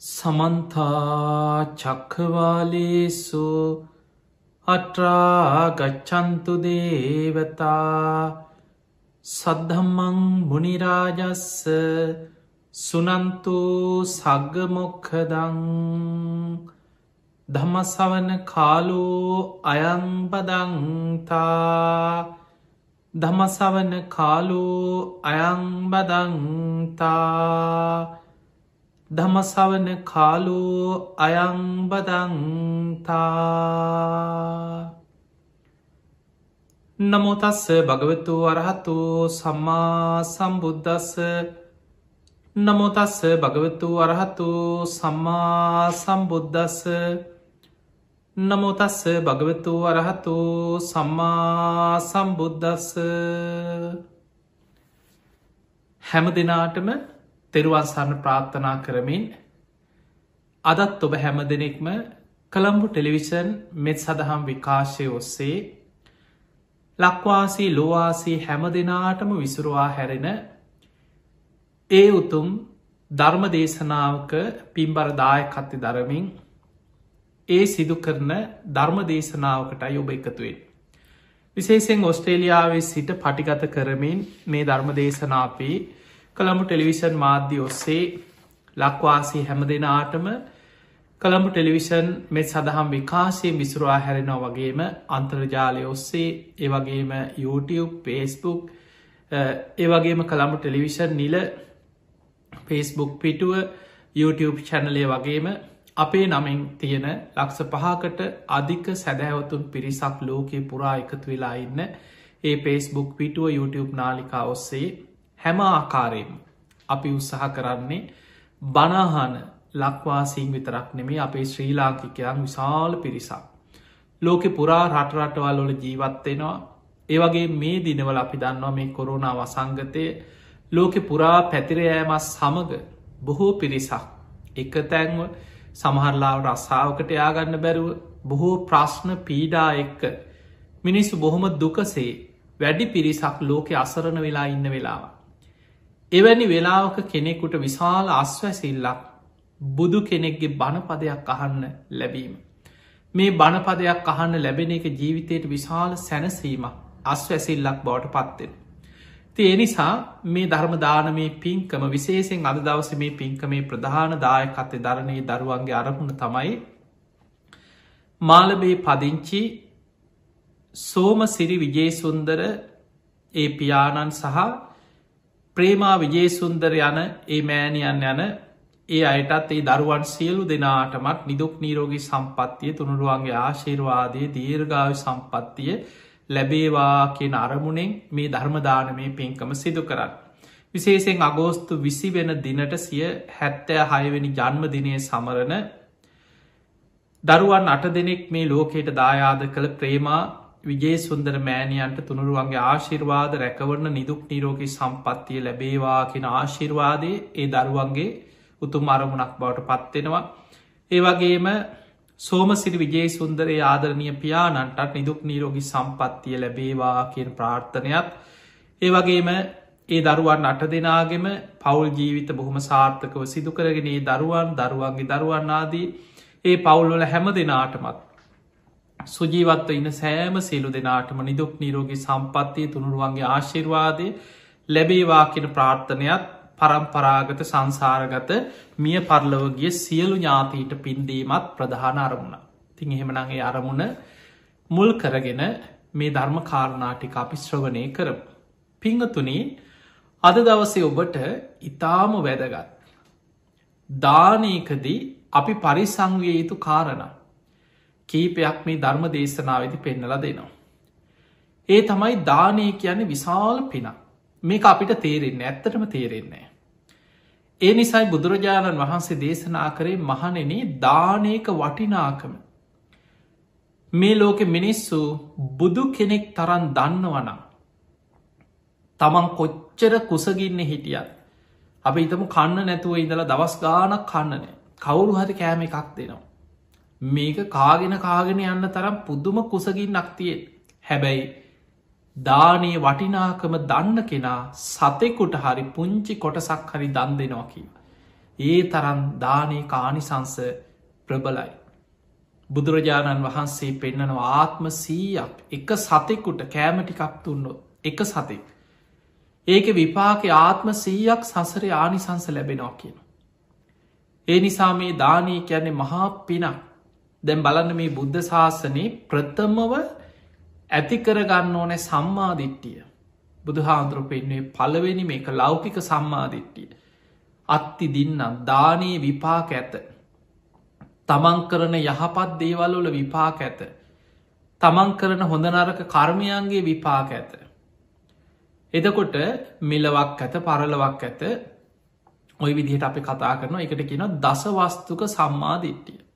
සමන්තා චක්කවාලේසු අට්‍රාගච්චන්තු දේවතා සද්ධම්මං මුනිරාජස්ස සුනන්තු සග්ගමොක්කදං ධමසවන කාලෝ අයංබදංතා ධමසවන කාලෝ අයංබදංතා දමසවන කාලෝ අයංබදංතා නමුතස්ස භගවතු වරහතු සම්මා සම්බුද්ධස්ස නමුතස්ස භගවතු වරහතු සම්මා සම්බුද්ධස්ස නමුතස්ස භගවතු වරහතු සම්මා සම්බුද්ධස්ස හැම දෙනාටම තෙරුවන්සන්න ප්‍රාර්ථනා කරමින් අදත් ඔබ හැම දෙනෙක්ම කළම්බු ටෙලිවිෂන් මෙත් සදහම් විකාශය ඔස්සේ ලක්වාසී ලෝවාසී හැම දෙනාටම විසුරුවා හැරෙන ඒ උතුම් ධර්ම දේශනාවක පින්බරදාය කත්ති දරමින් ඒ සිදු කරන ධර්ම දේශනාවකටයි ඔබ එකතුවෙන්. විශේෂෙන් ඔස්ට්‍රේලියාවේ සිට පටිගත කරමින් මේ ධර්ම දේශනාපී කළඹු ටෙලිවිෂන් මාධ්‍ය ඔස්සේ ලක්වාසී හැම දෙනාටම කළඹු ටෙලිවිෂන් මෙත් සඳහම් විකාශය විසුරවා හැරෙනවා වගේම අන්තර්ජාලය ඔස්සේ ඒවගේම YouTube පේස්බුක් ඒවගේම කළඹු ටෙලිවිෂන් නිල පේස්බුක් පිටුව YouTube චැනලය වගේම අපේ නමින් තියෙන ලක්ෂ පහකට අධික සැදැවතුන් පිරිසක් ලෝකයේ පුරා එකතු වෙලා ඉන්න ඒ පේස්බුක් පිටුව YouTube නාලිකා ඔස්සේ හැම ආකාරයෙන් අපි උත්සාහ කරන්නේ බනාහන ලක්වාසීන් විතරක් නෙමේ අපේ ශ්‍රී ලාංකිකයන් විශාල පිරිසක්. ලෝකෙ පුරා රටරටවල් වල ජීවත්වෙනවා ඒවගේ මේ දිනවල අපි දන්නවා මේ කොරුණා වසංගතය ලෝකෙ පුරා පැතිරයෑමස් සමග බොහෝ පිරිසක් එක තැන්ව සමහරලාව රස්සාාවකට යාගන්න බැරුව බොහෝ ප්‍රශ්න පීඩා එක්ක මිනිස්සු බොහොම දුකසේ වැඩි පිරිසක් ලෝකෙ අසරණ වෙලා ඉන්න වෙලාවා. එවැනි වෙලාවක කෙනෙකුට විශාල අස්වැසිල්ලක් බුදු කෙනෙක්ගේ බණපදයක් අහන්න ලැබීම. මේ බණපදයක් අහන්න ලැබෙන එක ජීවිතයට විශාල සැනසීම අස්වැසිල්ලක් බවට පත්වෙන. ති එනිසා මේ ධර්මදානමේ පින්කම විශේෂෙන් අද දවස මේ පින්කමේ ප්‍රධාන දායකත්තේ දරණයේ දරුවන්ගේ අරමුණ තමයි මාලබේ පදිංචි සෝම සිරි විජේසුන්දර ඒ පියාණන් සහ ප්‍රේමා විජේසුන්දර යන ඒ මෑණියන් යන ඒ අයටත් ඒ දරුවන් සියලු දෙනාටමත් නිදුක් නීරෝගී සම්පත්තිය තුනුරුවන්ගේ ආශීර්වාදය දීර්ගාව සම්පත්තිය ලැබේවා කියෙන අරමුණෙන් මේ ධර්මදානමේ පින්කම සිදු කරන්න. විශේෂෙන් අගෝස්තු විසි වෙන දිනට සිය හැත්තෑ හයවෙනි ජන්ම දිනය සමරණ දරුවන් අට දෙනෙක් මේ ලෝකයට දායාද කළ ප්‍රේමා විජේ සුන්දර මෑණියන්ට තුනුරුවන්ගේ ආශිර්වාද රැකවරන නිදුක් නිරෝගී සම්පත්තිය ලැබේවා කියෙන ආශිර්වාදය ඒ දරුවන්ගේ උතුම් අරමුණක් බවට පත්වෙනවා. ඒවගේම සෝමසිරි විජේ සුන්දරේ ආදරණය පියානන්ටත් නිදුක් නීරෝගි සම්පත්තිය ලැබේවා කියෙන් ප්‍රාර්ථනයක් ඒවගේම ඒ දරුවන් අට දෙනාගෙම පවුල් ජීවිත බොහොම සාර්ථකව සිදු කරගෙන ඒ දරුවන් දරුවන්ගේ දරුවන්නාදී ඒ පවුල්වල හැම දෙනාටමත් සුජීවත්ව ඉන්න සෑම සියලු දෙනාටම නිදුක් නීරෝගී සම්පත්තිය තුනුරුවන්ගේ ආශිර්වාදය ලැබේවා කියෙන ප්‍රාර්ථනයක් පරම්පරාගත සංසාරගත මිය පරලවගිය සියලු ඥාතීට පින්දීමත් ප්‍රධාන අරමුණ. තිං එහෙමනගේ අරමුණ මුල් කරගෙන මේ ධර්ම කාරණාටික අපි ශ්‍රවණය කරම. පිංහතුනේ අද දවසේ ඔබට ඉතාම වැදගත්. දානයකදී අපි පරිසංවිය යුතු කාරණ. කීපයක් මේ ධර්ම දේශනාවදි පෙන්නල දෙනවා. ඒ තමයි දානය කියන්නේ විශාල පින මේක අපිට තේරෙන්නේ ඇත්තටම තේරෙන්නේ. ඒ නිසයි බුදුරජාණන් වහන්සේ දේශනා කරේ මහනෙන දානයක වටිනාකම. මේ ලෝකෙ මිනිස්සු බුදු කෙනෙක් තරන් දන්නවනම්. තමන් කොච්චර කුසගින්න හිටියත්. අපි ඉතම කන්න නැතුව ඉඳලා දවස් ගානක් කන්නනෑ කවුරු හරි කෑම එකක් දෙනවා. මේක කාගෙන කාගෙන යන්න තරම් පුද්දුම කුසගින් නක්තියෙන් හැබැයි දානයේ වටිනාකම දන්න කෙනා සතෙකුට හරි පුංචි කොටසක් හරි දන් දෙනවා කිව. ඒ තරන් දානය කානිසංස ප්‍රබලයි. බුදුරජාණන් වහන්සේ පෙන්නනවා ආත්ම සීයක් එක සතෙකුට කෑමටිකක් තුන්නොත් එක සතෙක්. ඒක විපාක ආත්ම සීයක් සසර ආනිසංස ලැබෙනවා කියන. ඒ නිසා මේ දානී කියන්නේ මහා පිනක් දැම් බලන්න මේ බුද්ධ ශාසනයේ ප්‍රථමව ඇතිකරගන්න ඕනෑ සම්මාධිට්ටිය බුදු හාන්දුරු පෙන්න්නේ පලවෙනි මේක ලෞකික සම්මාධිට්ටිය අත්ති දින්නම් දානයේ විපාක ඇත. තමන් කරන යහපත් දේවල්වල විපාක ඇත. තමන් කරන හොඳ නරක කර්මයන්ගේ විපාක ඇත. එදකොට මිලවක් ඇත පරලවක් ඇත. ඔය විදිහට අපි කතා කරන එකට කියන දසවස්තුක සම්මාධිට්ටිය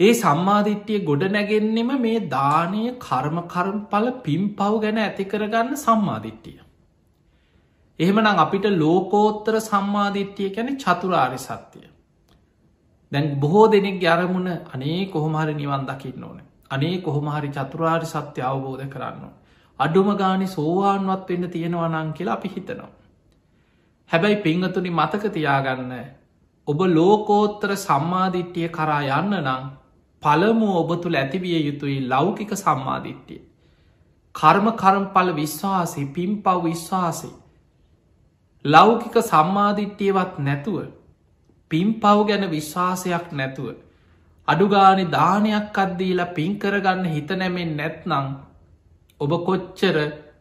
ඒ සම්මාධිට්්‍යය ගොඩ නැගෙන්නෙම මේ දානය කර්ම කරම්පල පිම් පව් ගැන ඇති කරගන්න සම්මාධිට්ටිය. එහෙමනම් අපිට ලෝකෝත්තර සම්මාධිට්්‍යය කැන චතුරාරි සත්‍යය. දැන් බොහෝ දෙනෙක් ගැරමුණ අනේ කොහොමහරි නිවන් දකින්න ඕන. අනේ කොහොමහරි චතුරාරි සත්‍ය අවබෝධ කරන්න. අඩුම ගානි සෝවාන්වත් වෙන්න තියෙනවනං කියලා අපි හිතනවා. හැබැයි පිංහතුනි මතක තියාගන්න ඔබ ලෝකෝත්තර සම්මාධිට්්‍යය කරා යන්න නං පළමු ඔබ තුළ ඇතිවිය යුතුයි ලෞකික සම්මාධිට්ටිය. කර්ම කරම්පල විශ්වාසේ පිම් පව් විශ්වාසේ. ලෞකික සම්මාධිට්ටියවත් නැතුව පිම් පව් ගැන විශ්වාසයක් නැතුව. අඩුගානි දානයක් අද්දීලා පින්කරගන්න හිත නැමෙන් නැත්නං ඔබ කොච්චර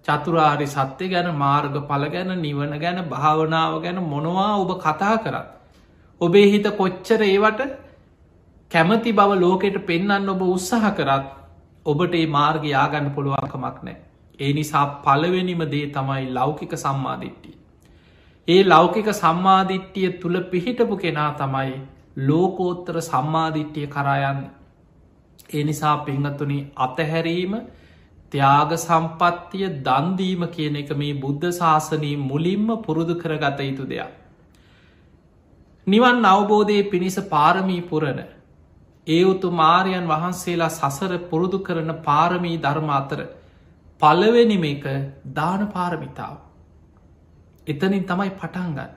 චතුරාරි සත්‍යය ගැන මාර්ග පල ගැන නිවන ගැන භාවනාව ගැන මොනවා ඔබ කතා කරත්. ඔබේ හිත කොච්චර ඒවට කැමති බව ලෝකෙට පෙන්න්න ඔබ උත්සාහ කරත් ඔබට ඒ මාර්ග යාගන්න පුළුවන්කමක් නෑ. ඒ නිසා පලවෙනිම දේ තමයි ලෞකික සම්මාධිට්ටිය. ඒ ලෞකික සම්මාධිට්ටිය තුළ පිහිටපු කෙනා තමයි ලෝකෝත්තර සම්මාධිට්ටිය කරායන්න. ඒ නිසා පිංහතුනි අතහැරීම ත්‍යාග සම්පත්තිය දන්දීම කියන එක මේ බුද්ධ ශාසනී මුලින්ම පුරුදු කරගත යුතු දෙයක්. නිවන් අවබෝධය පිණිස පාරමී පුරණ ඒ උතු මාරයන් වහන්සේලා සසර පුරුදු කරන පාරමී ධර්ම අතර පලවෙනිම එක දාන පාරමිතාව. එතනින් තමයි පටන්ගන්න.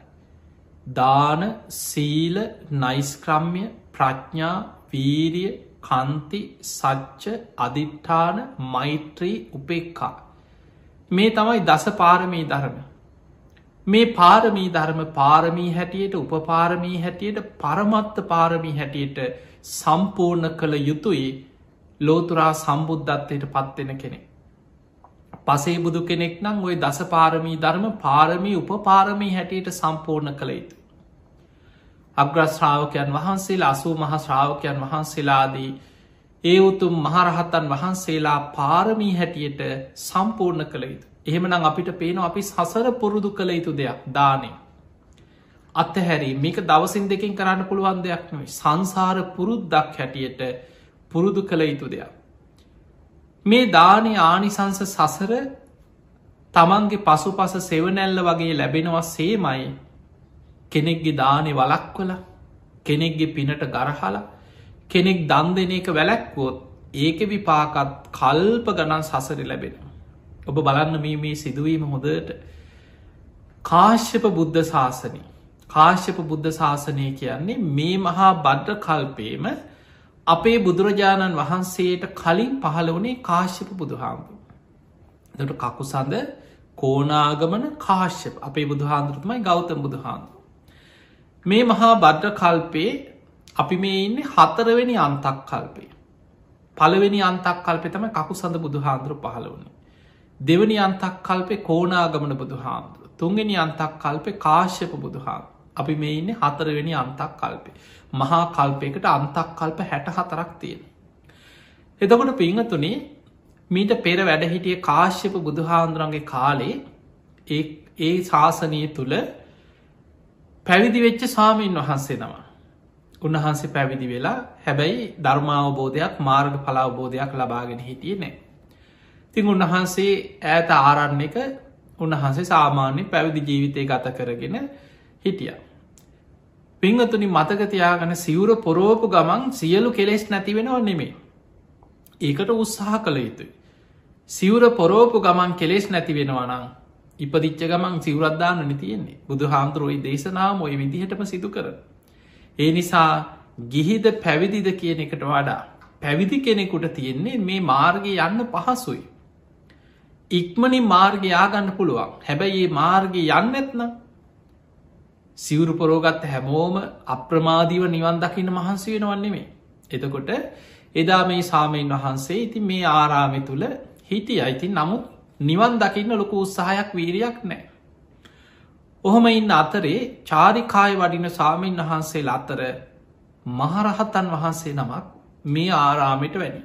දාන සීල නයිස්ක්‍රම්ය ප්‍රඥා වීරිය කන්ති සච්ච අධිට්ඨාන මෛත්‍රී උපෙක්කා. මේ තමයි දස පාරමී ධර්ම. මේ පාරමී ධර්ම පාරමී හැටියට උපපාරමී හැටියට පරමත්ත පාරමී හැටියට සම්පූර්ණ කළ යුතුයි ලෝතුරා සම්බුද්ධත්වයට පත්වෙන කෙනෙ. පසේ බුදු කෙනෙක් නම් ඔය දස පාරමී ධර්ම පාරමී උපපාරමී හැටියට සම්පූර්ණ කළ යුතු. අග්‍රශ්‍රාවකයන් වහන්සේලා අසූ මහ ශ්‍රාවකයන් වහන්සේලාදී ඒ උතුම් මහරහත්තන් වහන්සේලා පාරමී හැටියට සම්පූර්ණ කළ යුතු. එහෙමනම් අපිට පේන අපි සසර පුරුදු කළ යුතු දෙයක් දානේ. අත්තහැරී මේක දවසින් දෙකින් කරන්න පුළුවන් දෙයක් නොයි සංසාර පුරුද්දක් හැටියට පුරුදු කළ යුතු දෙයක්. මේ දානය ආනිසංස සසර තමන්ගේ පසු පස සෙවනැල්ල වගේ ලැබෙනවා සේමයි කෙනෙක්ගේ දානෙ වලක්වල කෙනෙක්ගේ පිනට ගරහලා කෙනෙක් දන් දෙන එක වැලැක්වොත් ඒක විපාකත් කල්ප ගණන් සසර ලැබෙන. ඔබ බලන්න මේ මේ සිදුවීම හොදට කාශ්‍යප බුද්ධ ශාසනී කාශ්‍යප බුද්ධ ශාසනය කියන්නේ මේ මහා බද්ධ කල්පේම අපේ බුදුරජාණන් වහන්සේට කලින් පහළ වනේ කාශ්‍යප බුදුහාමුදුර. දට කකු සඳ කෝනාගමන කාශ්‍යප අපේ බුදුහාන්දුරතුමයි ගෞතම බුදුහාන්දුර. මේ මහා බද්ධ කල්පේ අපි මේ ඉන්න හතරවෙනි අන්තක් කල්පේ. පළවෙනි අන්තක් කල්පෙ තම කකු සඳ බුදුහාන්දුර පහළ වනේ. දෙවනි අන්තක් කල්පේ කෝනාගමන බුදුහාන්දුර තුන්ගෙන අන්තක් කල්පේ කාශ්‍යප බුදුහාන්දුර අපි මේ ඉන්න හතරවෙනි අන්තක් කල්පේ මහා කල්පයකට අන්තක් කල්ප හැට හතරක් තියෙන. එතකොට පිංහතුනේ මීට පෙර වැඩහිටිය කාශ්‍යප බුදුහාන්දුරන්ගේ කාලේ ඒ ශාසනය තුළ පැවිදි වෙච්ච සාමීන් වහන්සේ නම. උන්වහන්සේ පැවිදි වෙලා හැබැයි ධර්මාවබෝධයක් මාර්ග පලාවබෝධයක් ලබාගෙන හිටිය නෑ. තිං උන්වහන්සේ ඇත ආරන්න එක උන්වහන්සේ සාමාන්‍ය පැවිදි ජීවිතය ගත කරගෙන හිටිය. පිංහතුනි මතකතියාගන සිවුර පොරෝපු ගමන් සියලු කෙලෙස් නැතිවෙනව නෙමේ. ඒකට උත්සාහ කළ යුතුයි. සිවුර පොරෝපු ගමන් කෙලෙස් නැති වෙනවනං ඉපදිච්ච ගමන් සිවරද්දාන්නන තියෙන්නේ බුදු හාමුදුරුවයි දේශනාව ඔය විදිහටම සිදු කර. ඒ නිසා ගිහිද පැවිදිද කියන එකට වඩා පැවිදි කෙනෙකුට තියෙන්නේ මේ මාර්ගය යන්න පහසුයි. ඉක්මනින් මාර්ග යාගන්න පුළුවන් හැබැයි ඒ මාර්ගය යන්න ඇත්නම් සිවුරු පොරෝගත්ත හැමෝම අප්‍රමාදීව නිවන් දකින්න මහන්සි වෙනවන්නේ මේ එතකොට එදා මේ සාමයෙන් වහන්සේ ඉති මේ ආරාමි තුළ හිටිය අයිති නමුත් නිවන් දකින්න ලොකු උත්සාහයක් වීරයක් නෑ. ඔහොම ඉන්න අතරේ චාරිකාය වඩින සාමීන් වහන්සේල අතර මහරහතන් වහන්සේ නමක් මේ ආරාමිට වැඩි.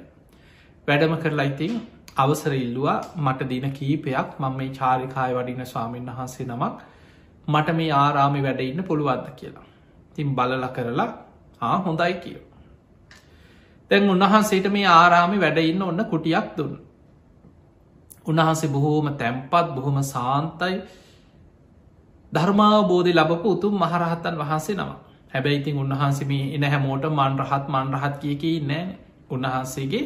වැඩම කරලා ඉතින් අවසර ඉල්ලවා මට දින කීපයක් මං මේ චාරිකාය වඩින ස්වාමීන් වහන්සේ නමක් මට මේ ආරාමි වැඩඉන්න පුළුවන්ද කියලා. තින් බලල කරලා ආ හොඳයි කියව. තැන් උන්වහන්සේට මේ ආරාමි වැඩඉන්න ඔන්න කුටියක් දුන්න. උන්වහන්සේ බොහෝම තැම්පත් බොහොම සාන්තයි ධර්මාවබෝධය ලබපු උතුම් මහරහත්තන් වහන්සේ නම හැබැයි ඉතින් උන්වහන්සේ මේ එන හැමෝට මන්රහත් මන්රහත් කියකි නෑ උන්වහන්සේගේ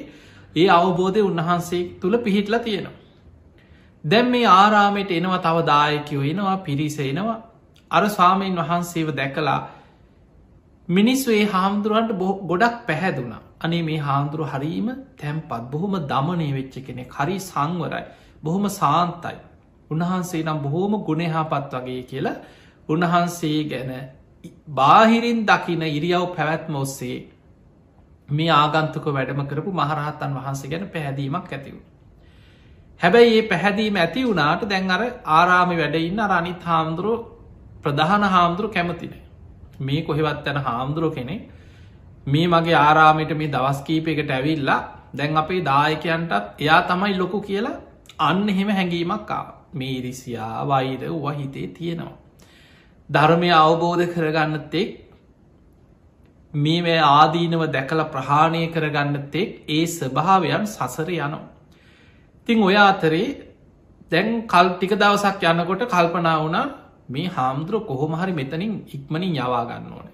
ඒ අවබෝධය උන්වහන්සේ තුළ පිහිටලා තියෙනවා. දැම් මේ ආරාමයට එනවා තව දායකයෝ එනවා පිරිස එනවා. අර ස්වාමීන් වහන්සේව දැකලා මිනිස්සු ඒ හාමුදුරුවන්ට ගොඩක් පැහැදුනා. අනේ මේ හාමුදුරු හරීම තැම්පත්. බොහොම දමනය වෙච්ච කෙනෙ හරි සංවරයි. බොහොම සාන්තයි. උන්වහන්සේ නම් බොහෝම ගුණහාපත් වගේ කියලා උන්වහන්සේ ගැන බාහිරින් දකින ඉරියව් පැවැත්ම ඔස්සේ මේ ආගන්තුක වැඩම කරපු මහරහත්තන් වහන්සේ ගැන පැහැදීමක් ඇතිවු. හැබැයි ඒ පැහැදීම ඇති වුණාට දැන් අර ආරාමි වැඩඉන්න අනිත් හාමුදුරුව ප්‍රධාන හාමුදුරු කැමතිනේ මේ කොහෙවත් යැන හාමුදුරුව කෙනෙ මේ මගේ ආරාමිට මේ දවස්කීපයකට ඇවිල්ලා දැන් අපේ දායකයන්ටත් එයා තමයි ලොකු කියලා අන්න එහෙම හැඟීමක් ආ මේ ඉරිසියා වෛර වහිතේ තියෙනවා. ධර්මය අවබෝධ කරගන්නතෙක් මේ ආදීනව දැකල ප්‍රහාණය කරගන්නතෙක් ඒ ස්භාවයන් සසර යනවා. තිං ඔය අතරේ දැන් කල් ටික දවසක් යන්නකොට කල්පනා වුණා මේ හාමුදුරුව කොහොමහරි මෙතනින් ඉක්මනින් යවා ගන්න ඕන.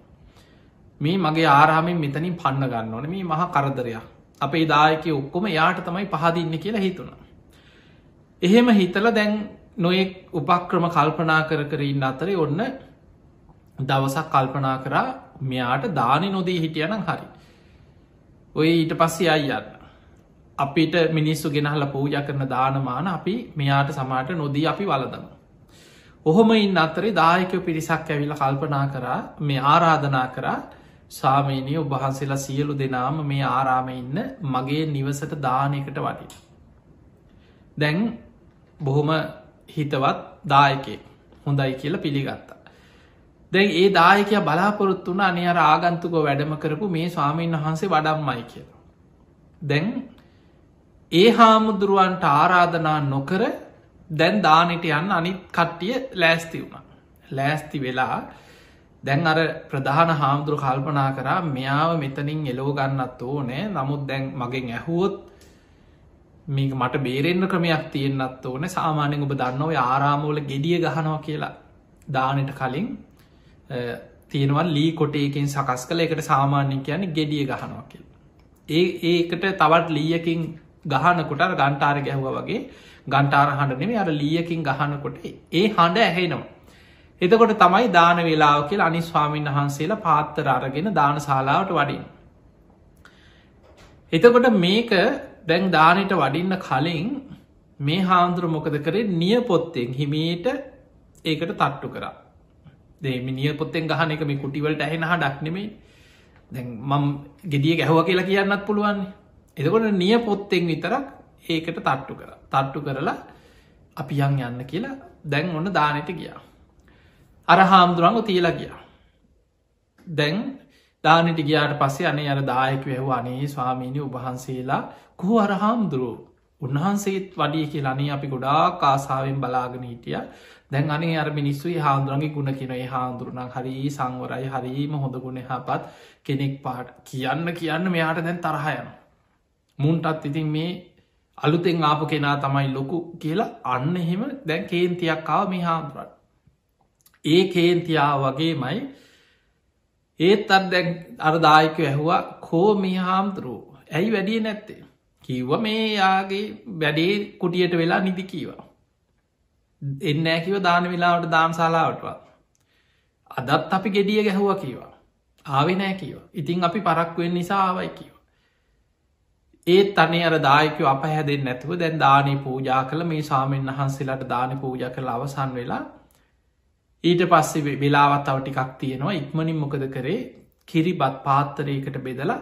මේ මගේ ආරාමෙන් මෙතනින් පන්න ගන්න ඕන මේ මහා කරදරයක් අපේ දායක ඔක්කොම යාට තමයි පහදින්න කියලා හිතුුණ. එහෙම හිතල දැන් නොයෙක් උපක්‍රම කල්පනා කර කරන්න අතරේ ඔන්න දවසක් කල්පනා කරා මෙයාට දානි නොදී හිටියනම් හරි. ඔය ඊට පස්සේ අයියන්න. අපිට මිනිස්සු ගෙනහල පූජ කරන දානමාන අපි මෙයාට සමාට නොදී අපි වලදම. ඔහොම ඉන්න අතරේ දායකව පිරිසක් ඇවිල කල්පනා කරා මේ ආරාධනා කරා සාමීනය ඔබහන්සේලා සියලු දෙනාම මේ ආරාම ඉන්න මගේ නිවසට දානයකට වටි. දැන් බොහොම හිතවත් දායකේ හොඳයි කියලා පිළිගත්තා. දැන් ඒ දායකය බලාපොරොත්තු වන අනි අර ආගන්තුක වැඩම කරපු මේ ස්වාමීන් වහන්සේ වඩම්මයි කියලා. දැන් ඒ හාමුදුරුවන්ට ආරාධනා නොකර දැන් දානට යන්න අනිත් කට්ටිය ලෑස්ති වුණ. ලෑස්ති වෙලා දැන් අර ප්‍රධාන හාමුදුරු කල්පනා කරා මෙයාව මෙතනින් එලෝ ගන්නත් ඕනෑ නමුත් දැන් මගෙන් ඇහුවොත් මේක මට බේරෙන්න්න ක්‍රමයක් තියෙන්න්නත් ඕන සාමානයෙන් ඔබ දන්නව ආරාමෝල ගෙඩිය ගහනවා කියලා දානට කලින් තියෙනවන් ලී කොටේකින් සකස් කළ එකට සාමාන්‍ය කියන ගෙඩිය ගහනවා කියල. ඒ ඒකට තවත් ලීයකින් ගහනකොට ගන්ටාර ගැහුව වගේ. ගන්ටාර හඬනෙම අර ලීයකින් ගහනකොට ඒ හඬ ඇහෙනවා. එතකොට තමයි දාන වෙලාව කියල අනි ස්වාමීන් වහන්සේලා පාත්තර අරගෙන දාන ශලාවට වඩින්. එතකොට මේක දැන් දානට වඩින්න කලින් මේ හාන්දුර මොකද කරේ? නිය පොත්තෙන් හිමීට ඒකට තට්ටු කරා. දෙමිනිිය පොත්තෙන් ගහන එක මේ කුටිවලට ඇහෙන හඩක් නෙමේ දැන් මම් ගෙදිය ගැහව කියලා කියන්නත් පුළුවන් එදකොට නිය පොත්තෙන් විතරක් ඒකට තට්ටු කර. තට්ටු කරලා අපි යන් යන්න කියලා දැන් ඔන්න දානට ගියා. අර හාමුදුරංග තියලා ගියා. දැන් දානට ගියාට පස්සේ අනේ අර දායක වැැහව අනේ ස්වාමීණි උබහන්සේලා කොහු අර හාමුදුරුව උන්වහන්සේත් වඩිය කියලනේ අපි ගොඩා කාසාාවෙන් බලාගෙන හිටිය. දැන් අනේ අර මිනිස්සුයි හාන්දුරන්ගේ ගුණ කියනඒ හාන්දුරුණක් හරි සංවරයි හරීම හොඳ ගුණ හපත් කෙනෙක් පාට කියන්න කියන්න මෙයාට දැන් තරහයන. මුන්ටත් ඉතින් මේ අලුතෙන් ආපු කෙනා තමයි ලොකු කියලා අන්න එහෙම දැන් කේන්තියක්කාව මේ හාන්දුරට. ඒ කේන්තියා වගේමයි ඒත් අත් දැන් අරදායක ඇහවා කෝ මේ හාමුදුරුව ඇයි වැඩිය නැත්තේ කිව්ව මේ යාගේ වැඩේ කුටියට වෙලා නිදි කීවා එන්න ඇකිව දාන වෙලාවට දාන ශලාවටවත්. අදත් අපි ගෙඩිය ගැහුව කියවා. ආවෙ නෑ කියව. ඉතින් අපි පරක්වෙන් නිසා ආවයි කියව. ඒත් අනේ අර දායකව අප හැදෙන් නැතුව දැන් දානී පූජා කළ. මේ සාමෙන් වහන්සේලාට දාන පූජ කළ අවසන් වෙලා ඊට පස්සේ වෙලාවත් අව ටිකක් තියෙනවා. ඉක්මනින් මොකද කරේ? කිරිබත් පාත්තරයකට බෙදලා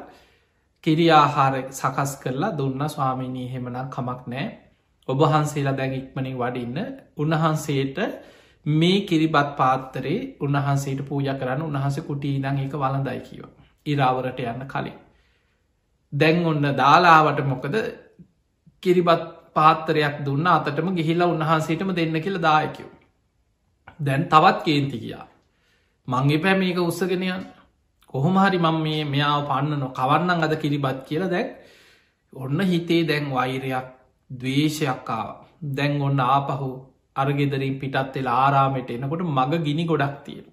කිරියාහාර සකස් කරලා දුන්න. ස්වාමිනී හෙමනම් කමක් නෑ ඔබහන්සේලා දැන් ඉක්මනින් වඩින්න. උන්වහන්සේට මේ කිරිබත් පාත්තරේ උන්වහන්සේට පූජ කරන්න. උන්හස කුටී ඉදං එක වලඳයි කියව. ඉරාවරට යන්න කලින්. දැන් ඔන්න දාලාවට මොකද කිරිබත් පාත්තරයක් දුන්න අතටම ගිහිලා උන්වහන්සේටම දෙන්න කියල දායකව. දැන් තවත් කේන්ති කියා. මංගේ පැ මේක උත්සගෙනයන් කොහොමහරි මං මේ මෙයාව පන්න නො කවන්නන් අද කිරිබත් කියල දැක් ඔන්න හිතේ දැන් වෛරයක් දවේශයක්කාව දැන් ඔන්න ආපහු අරගෙදරින් පිටත් වෙලා ආරාමයට එනකොට මග ගිනි ගොඩක් තියෙන.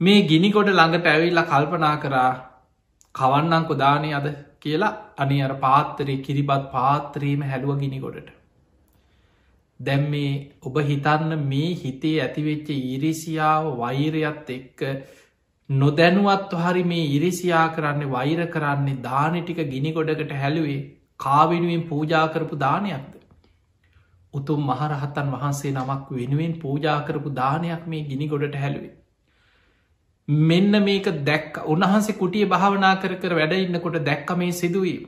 මේ ගිනිකොට ළඟට ඇවිල්ල කල්පනා කරා කවන්නංකො දානය අද කියලා අනි අර පාත්තරේ කිරිබත් පාත්‍රීම හැළුව ගිනිගොඩට. දැම් මේ ඔබ හිතන්න මේ හිතේ ඇතිවෙච්ච ඉරිසියාව වෛරයත් එක්ක නොදැනුවත් හරි මේ ඉරිසියා කරන්නේ වෛර කරන්නේ දානටික ගිනි ගොඩකට හැළුවේ කාවෙනුවෙන් පූජාකරපු දානයක්ද. උතුම් මහරහතන් වහන්සේ නමක් වෙනුවෙන් පූජාකරපු දානයක් මේ ගිනි ගොඩට හැළුවේ. මෙන්න මේක දැක් උන්හන්සේ කුටිය භාවනා කර කර වැඩ ඉන්නකොට දැක්ක මේ සිදුවීම.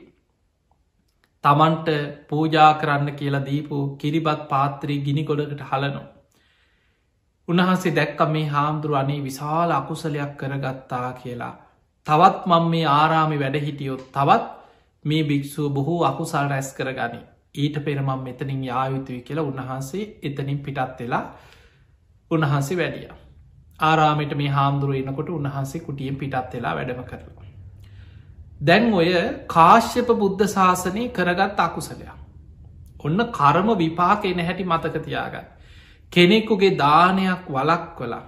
තමන්ට පූජා කරන්න කියලා දීපු කිරිබත් පාත්‍රී ගිනි ගොඩකට හලනො. උන්හන්සේ දැක්ක මේ හාමුදුරුව අනේ විශාල අකුසලයක් කරගත්තා කියලා. තවත් මං මේ ආරාමි වැඩ හිටියොත් තවත් මේ භික්‍ෂුව බොහෝ අකුසල් රැස් කරගනි. ඊට පෙරමම් මෙතනින් යායුතුයි කියලා උන්වහන්සේ එතනින් පිටත් වෙලා උන්වහන්සේ වැඩිය. ආරාමට මේ හාමුදුරුව එනකොට උන්වහන්සේ කුටියෙන් පිටත් වෙලා වැඩම කරලා. දැන් ඔය කාශ්‍යප බුද්ධ ශාසනය කරගත් අකුසලයක්. ඔන්න කරම විපාක එන හැටි මතකතියාගන්න. කෙනෙකුගේ දානයක් වලක් කලා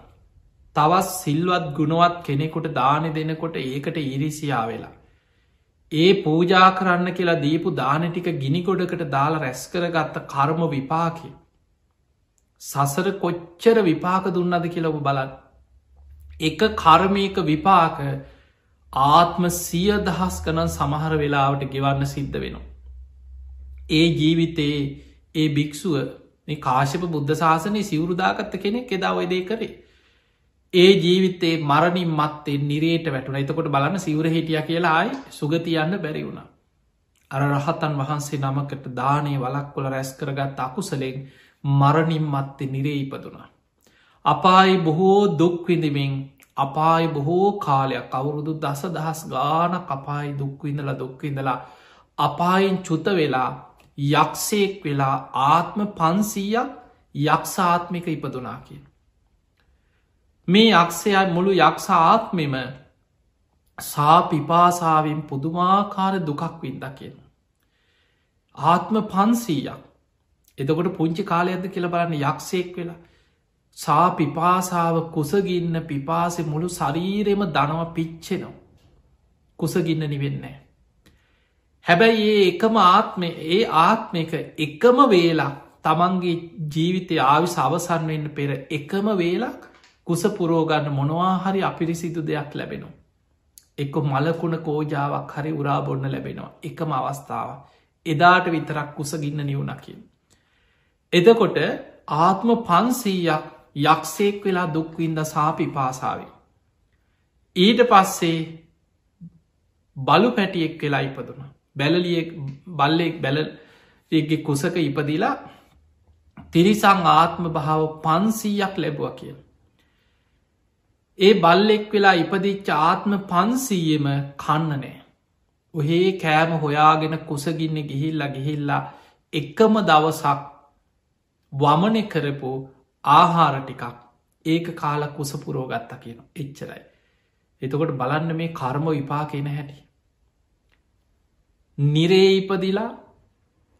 තවත් සිල්වත් ගුණුවත් කෙනෙකුට දානෙ දෙනකොට ඒකට ඉරිසියා වෙලා. ඒ පූජා කරන්න කියලා දීපු දානටික ගිනිකොඩකට දාලා රැස් කරගත්ත කර්ම විපාකි. සසර කොච්චර විපාක දුන්නද කියලව බලන්න. එක කර්මයක විපාක ආත්ම සිය දහස් කනන් සමහර වෙලාවට ගෙවන්න සිද්ධ වෙනවා. ඒ ජීවිතයේ ඒ භික්‍ෂුව මේ කාශප බුද්ධ ශාසනය සිවුරුදාගත්ත කෙනෙක් එදා ඔයදේ කරේ. ඒ ජීවිතේ මරණින් මත්තේ නිරේට වැටුන එතකොට බලන්න සිවර හිටිය කියලායි සුගතියන්න බැරි වුණ. අර රහතන් වහන්සේ නමකට දානය වලක්කොල රැස් කරගත් අකුසලෙන් මරණින් මත්තේ නිරේ ඉපදුනා. අපායි බොහෝ දුක්විඳමින් අපායි බොහෝ කාලයක් අවුරුදු දස දහස් ගාන කපායි දුක්විඳල දුක්විඳලා අපායින් චුත වෙලා යක්ෂයෙක් වෙලා ආත්ම පන්සීයක් යක්ෂාත්මික ඉපදුනා කිය. මේ යක්ෂය මුළු යක්ෂ ආත්මෙම සාපිපාසාාවෙන් පුදුමාකාර දුකක් වින්ද කියෙන්. ආත්ම පන්සීයක් එතකොට පුංචි කාලයක්ද කියල බලන්න යක්ෂයෙක් වෙලා සා පිපාසාව කුසගින්න පිපාසෙ මුළු ශරීරෙම දනව පිච්චෙනවා. කුසගින්න නිවෙන්නේ. හැබැයි ඒ එකම ආත්මය ඒ ආත්මක එකම වේලා තමන්ගේ ජීවිතය ආවිස අවසන් වෙන්න පෙර එකම වේලක් කුස පුරෝගන්න මොනවා හරි අපිරිසිදු දෙයක් ලැබෙනවා. එක්ක මලකුණ කෝජාවක් හරි උරා බොන්න ලැබෙනවා එකම අවස්ථාව එදාට විතරක් කුසගින්න නිවුණකින්. එදකොට ආත්ම පන්සීයක් යක්ෂේක් වෙලා දුක්වින්ද සාපි පාසාාවේ. ඊට පස්සේ බලු පැටියෙක් වෙලා ඉපදුන. බැලලියෙක් බල්ලෙක් බැලගේ කුසක ඉපදිලා තිරිසං ආත්ම භාව පන්සීයක් ලැබුව කියල. ඒ බල්ලෙක් වෙලා ඉපදිච්ච ආත්ම පන්සීයම කන්න නෑ. ඔහේ කෑම හොයාගෙන කුසගින්න ගිහිල්ලා ගිහිල්ලා එකම දවසක් වමනය කරපු ආහාර ටිකක් ඒක කාල කුසපුරෝ ගත්තා කියන එච්චරයි. එතකොට බලන්න මේ කර්ම විපාකෙන හැටි. නිරේ ඉපදිලා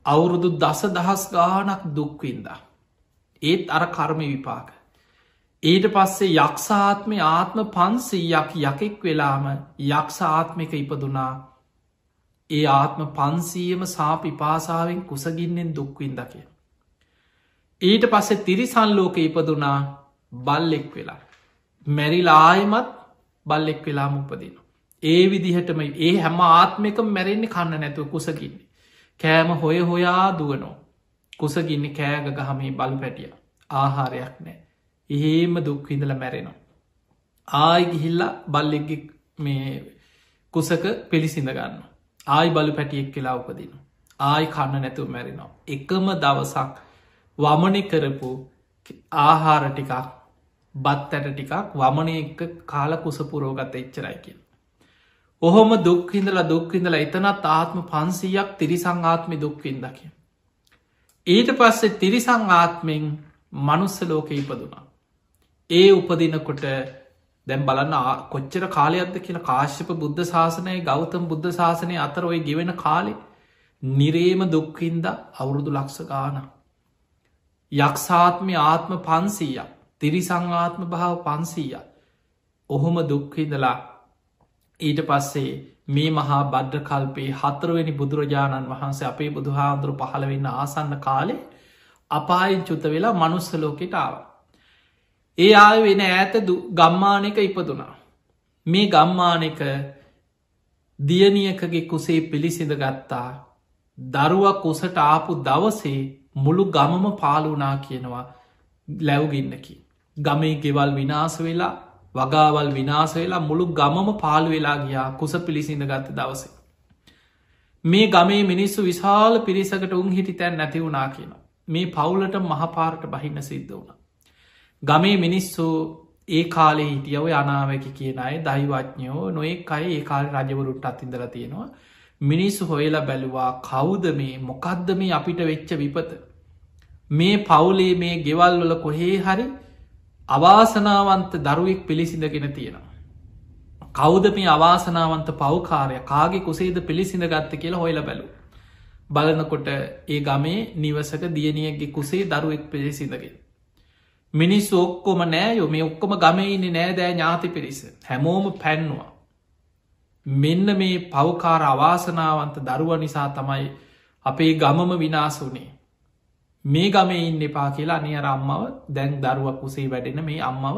අවුරුදු දස දහස් ගානක් දුක්වින්දා. ඒත් අර කර්ම විපාක. ඊට පස්සේ යක්ෂාත්මය ආත්ම පන්සීයක් යකෙක් වෙලාම යක්ෂාත්මික ඉපදුනා ඒ ආත්ම පන්සීයම සාපි පාසාාවෙන් කුසගින්නෙන් දුක්වින්ද කිය. ඊට පස්සෙ තිරිසන් ලෝක ඉපදුනා බල්ලෙක් වෙලා. මැරිලායමත් බල්ලෙක් වෙලාම උපදින. ඒ විදිහටම ඒ හැම ආත්මක මැරෙන්නේ කන්න නැතුව කුසකින්නේ. කෑම හොය හොයා දුවනෝ. කුසගින්න කෑග ගහමේ බලු පැටිය. ආහාරයක් නෑ. එහෙම දුක්විඳල මැරෙනවා. ආයි ගිහිල්ල බල්ලෙක් මේ කුසක පිළිසිඳ ගන්න. ආයි බලු පැටියෙක් කියලා උපදින. ආයි කන්න නැතුව මැරෙනවා. එකම දවසක් වමනි කරපු ආහාර ටිකක් බත් ඇට ටිකක් වමනය එක කාල කුසපුරෝගත එච්චරයි කිය. ඔහොම දුක්හිඳලා දුක්හිඳලා එතනත් ආත්ම පන්සීයක් තිරිසං ආත්මි දුක්වින්දකිය. ඊට පස්සේ තිරිසං ආත්මෙන් මනුස්ස ලෝක ඉපදුනා. ඒ උපදිනකොට දැම් බලන්න කොච්චර කාලයක්ද කියලා කාශ්‍යප බුද්ධ ශාසනය ගෞතම් බුද්ධ ශාසනය අතර ඔය ගෙවෙන කාලෙ නිරේම දුක්හින්ද අවුරුදු ලක්ෂ ගාන. යක්ෂාත්මය ආත්ම පන්සීයක් තිරිසංආත්ම භාව පන්සීය. ඔහොම දුක්හිදලා ඊට පස්සේ මේ මහා බද්ධ කල්පේ හතරවෙනි බුදුරජාණන් වහන්සේ අපේ බුදුහාන්දුරු පහළවෙන්න ආසන්න කාලේ අපායෙන් චුත වෙලා මනුස්සලෝකෙට ආව. ඒ ආය වෙන ඈත ගම්මානක ඉපදුනා. මේ ගම්මානක දියනියකගේ කුසේ පිළිසිඳ ගත්තා දරුවක් කුසට ආපු දවසේ මුළු ගමම පාලුනා කියනවා ලැව්ගින්නකි. ගමේ ගෙවල් විනාස වෙලා වගාවල් විනාස වෙලා මුළු ගමම පාලු වෙලා ගියා කුස පිළිසිඳ ගත්ත දවසේ. මේ ගමේ මිනිස්සු විශාල පිරිසකට උන් හිටි තැන් නැති වුනා කියන. මේ පවුලට මහපාරට බහින්න සිද්ධ වුණ. ගමේ මිනිස්සු ඒ කාලෙ හිටියව අනාවැකි කියන අය දයිවඥයෝ නොයෙක් අය ඒ කාල රජවරුන්ට අතින්දර තියෙනවා මිනිස්සු හොයලා බැලුවා කවුද මේ මොකක්ද මේ අපිට වෙච්ච විපත මේ පවුලේ මේ ගෙවල් වල කොහේ හරි අවාසනාවන්ත දරුවෙක් පිළිසිඳගෙන තියෙනවා. කෞද මේ අවාසනාවන්ත පවකාරය කාගේ කුසේද පිළිසිඳ ගත්ත කියලා හොයල බැලු. බලනකොට ඒ ගමේ නිවසක දියනියගේ කුසේ දරුවෙක් පිළිසිඳගෙන. මිනිස්සු ඔක්කොම නෑයෝ මේ ඔක්කොම ගමයින්න නෑදෑ ඥාති පිරිස හැමෝම පැන්නවා. මෙන්න මේ පවකාර අවාසනාවන්ත දරුව නිසා තමයි අපේ ගමම විනාස වනේ මේ ගමේ ඉන්න එපා කියලා අනි අර අම්මව දැන් දරුවක් කුසේ වැඩෙන මේ අම්මව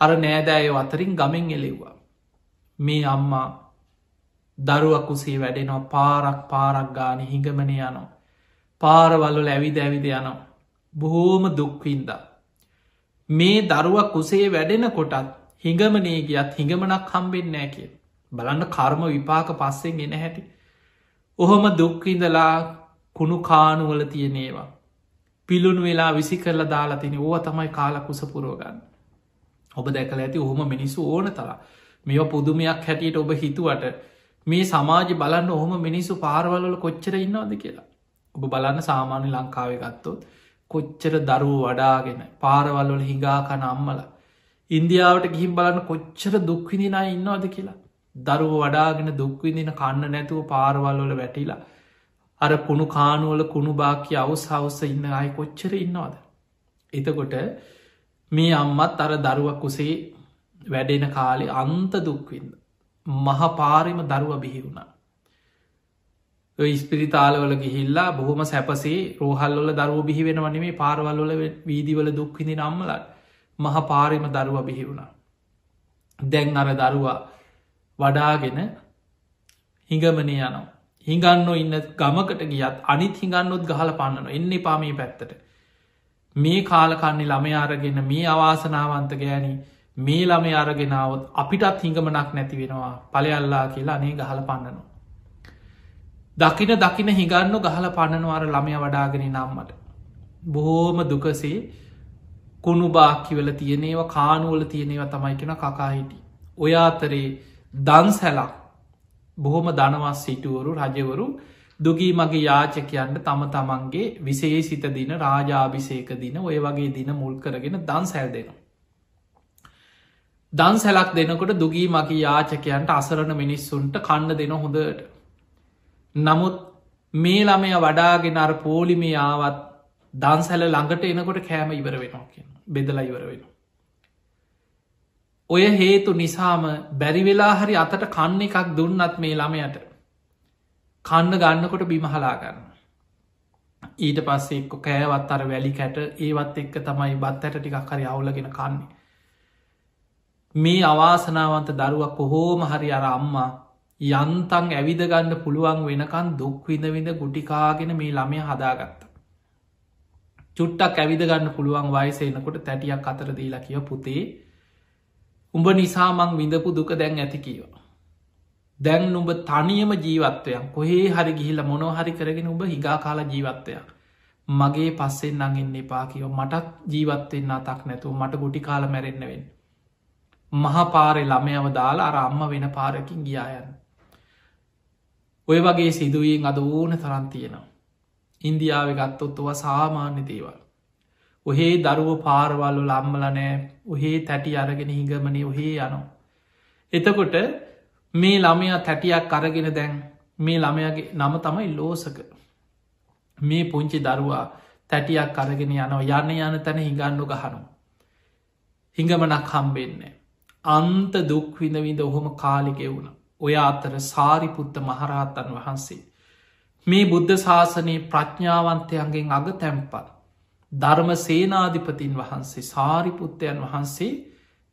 අර නෑදෑය අතරින් ගමෙන් එලෙව්වා. මේ අම්මා දරුවක් කුසේ වැඩෙනවා පාරක් පාරක් ගාන හිඟමන යනවා. පාරවල්ලොල ඇවිද ඇවිද යනවා. බොහෝම දුක්වින්ද. මේ දරුවක් කුසේ වැඩෙන කොටත් හිඟමනේ ගියත් හිඟමනක් හම්බෙන් නෑ කිය. බලන්න කර්ම විපාක පස්සෙන් ගෙන හැටි. ඔහොම දුක්විඳලා කුණු කානුවල තියනේවා. පිළුණු වෙලා විසි කරලා දාලා තින ඕව තමයි කාලකුස පුරෝගන්න. ඔබ දැකල ඇති ඔහොම මිනිස්සු ඕන තලා මෙ පුදුමයක් හැටියට ඔබ හිතුවට මේ සමාජ බලන්න ඔහොම මිනිස්සු පාරවල්ල කොච්චර ඉන්නවාද කියලා. ඔබ බලන්න සාමාන්‍ය ලංකාව ගත්තොත් කොච්චර දරුව වඩාගෙන පාරවල්වල හිඟාකන අම්මල. ඉන්දියාවට ගිහිම් බලන්න කොච්චර දුක්විදිනා ඉන්නවාද කියලා. දරුව වඩාගෙන දුක්විදින කන්න නැතුව පාරවල්වල වැටිලා අර කුණු කානුවල කුණු බාක්‍ය අවස් හවස්ස ඉන්න අය කොච්චර ඉන්නවාද. එතකොට මේ අම්මත් අර දරුවක් කුසේ වැඩෙන කාලෙ අන්ත දුක්වින්ද. මහ පාරිම දරුව බිහිවුණා. ස්පිරිතාලවල ගිහිල්ලා බොහොම සැපසේ රෝහල්ලොල දරුව බිහිවෙන වනේ පාරවල්ලොල වීදිවල දුක්විඳි නම්මලත් මහ පාරිම දරුව බිහිවුණා. දැන් අර දරුවා වඩාගෙන හිඟමනය යනවා. හිඟන්න ඉන්න ගමකට ගියත් අනිත් හිඟන්නොත් ගහල පන්නන එන්න පාමී පැත්තට. මේ කාලකන්නේ ළමය අරගෙන මේ අවාසනාවන්ත ගෑනි මේ ළමේ අරගෙනාවත් අපිටත් හිඟමනක් නැති වෙනවා පලයල්ලා කියලා අනේ ගහල පන්නනවා. දකින දකින හිඟන්න ගහල පන්නනවාර ළමය වඩාගෙන නම්මට. බොහෝම දුකසේ කුණු බාක්කිවල තියනේව කානුවල තියනේව තමයි කෙන කකා හිටි. ඔය අතරේ දන්සැලක් බොහොම දනවස් සිටුවරු රජවරු දුගී මගේ යාචකයන්ට තම තමන්ගේ විශේසිත දින රාජාභිසේක දින ඔය වගේ දින මුල් කරගෙන දන් සැල් දෙනවා. දන් සැලක් දෙනකොට දුගී මගේ යාචකයන්ට අසරණ මිනිස්සුන්ට කන්න දෙන හොඳට. නමුත් මේ ළමය වඩාගෙන අර පෝලිමේ ආවත් දන්සැල ළඟට එනකොට කෑම ඉවර වෙනවා කියන බෙදලා ඉවර වෙනවා. ඔය හේතු නිසාම බැරිවෙලා හරි අතට කන්න එකක් දුන්නත් මේ ළමයට කන්න ගන්නකොට බිමහලා ගන්න. ඊට පස්සේ එක්ක කෑවත් අර වැලි කැට ඒවත් එක්ක තමයි බත් ඇට ටිකක් හරි අවුලගෙන කන්නේ. මේ අවාසනාවන්ත දරුවක් කොහෝම හරි අර අම්මා යන්තන් ඇවිදගන්න පුළුවන් වෙනකන් දුක් විඳ විඳ ගුටිකාගෙන මේ ළමය හදාගත්ත. චුට්ටක් ඇවිදගන්න පුළුවන් වයසේනකොට තැටියක් අතර දීලා කිය පුතේ උඹ නිසාමං විඳපු දුක දැන් ඇති කියව. දැන් නුඹ තනියම ජීවත්වයක් කොහේ හරි ගිහිල මොනෝ හරි කරගෙන උඹ හිගා කාලා ජීවත්වයක්. මගේ පස්සෙන් නඟින් එපා කියව මටත් ජීවත්වෙන්න අතක් නැතුව මට ගුටි කාල මැරෙන්න්නවෙන්. මහපාරෙ ළමයව දාලා අර අම්ම වෙන පාරකින් ගියායන්න. ඔය වගේ සිදුවීෙන් අද ඕන තරන් තියෙනවා. ඉන්දියාව ගත්තොත්තුව සාමාන්‍ය දේවල්. ඔහේ දරුව පාරවල්ලු ලම්මල නෑ ඔහේ තැටි අරගෙන හිඟමනේ ඔහේ යනවා. එතකොට මේ ළමයා තැටියක් අරගෙන දැන් මේ ළමයගේ නම තමයි ලෝසක මේ පුංචි දරුවා තැටියක් අරගෙන යනවා යන්න යන තැන හිඟන්නු ගහනු. හිඟමනක් හම්බෙන්නේ. අන්ත දුක්විඳවිඳ ඔහොම කාලිගෙවුණ ඔය අතර සාරිපුත්ත මහරහත්තන් වහන්සේ. මේ බුද්ධ ශාසනයේ ප්‍රඥාවන්තයන්ගෙන් අග තැම්පත්. ධර්ම සේනාධිපතින් වහන්සේ සාරිපුත්තයන් වහන්සේ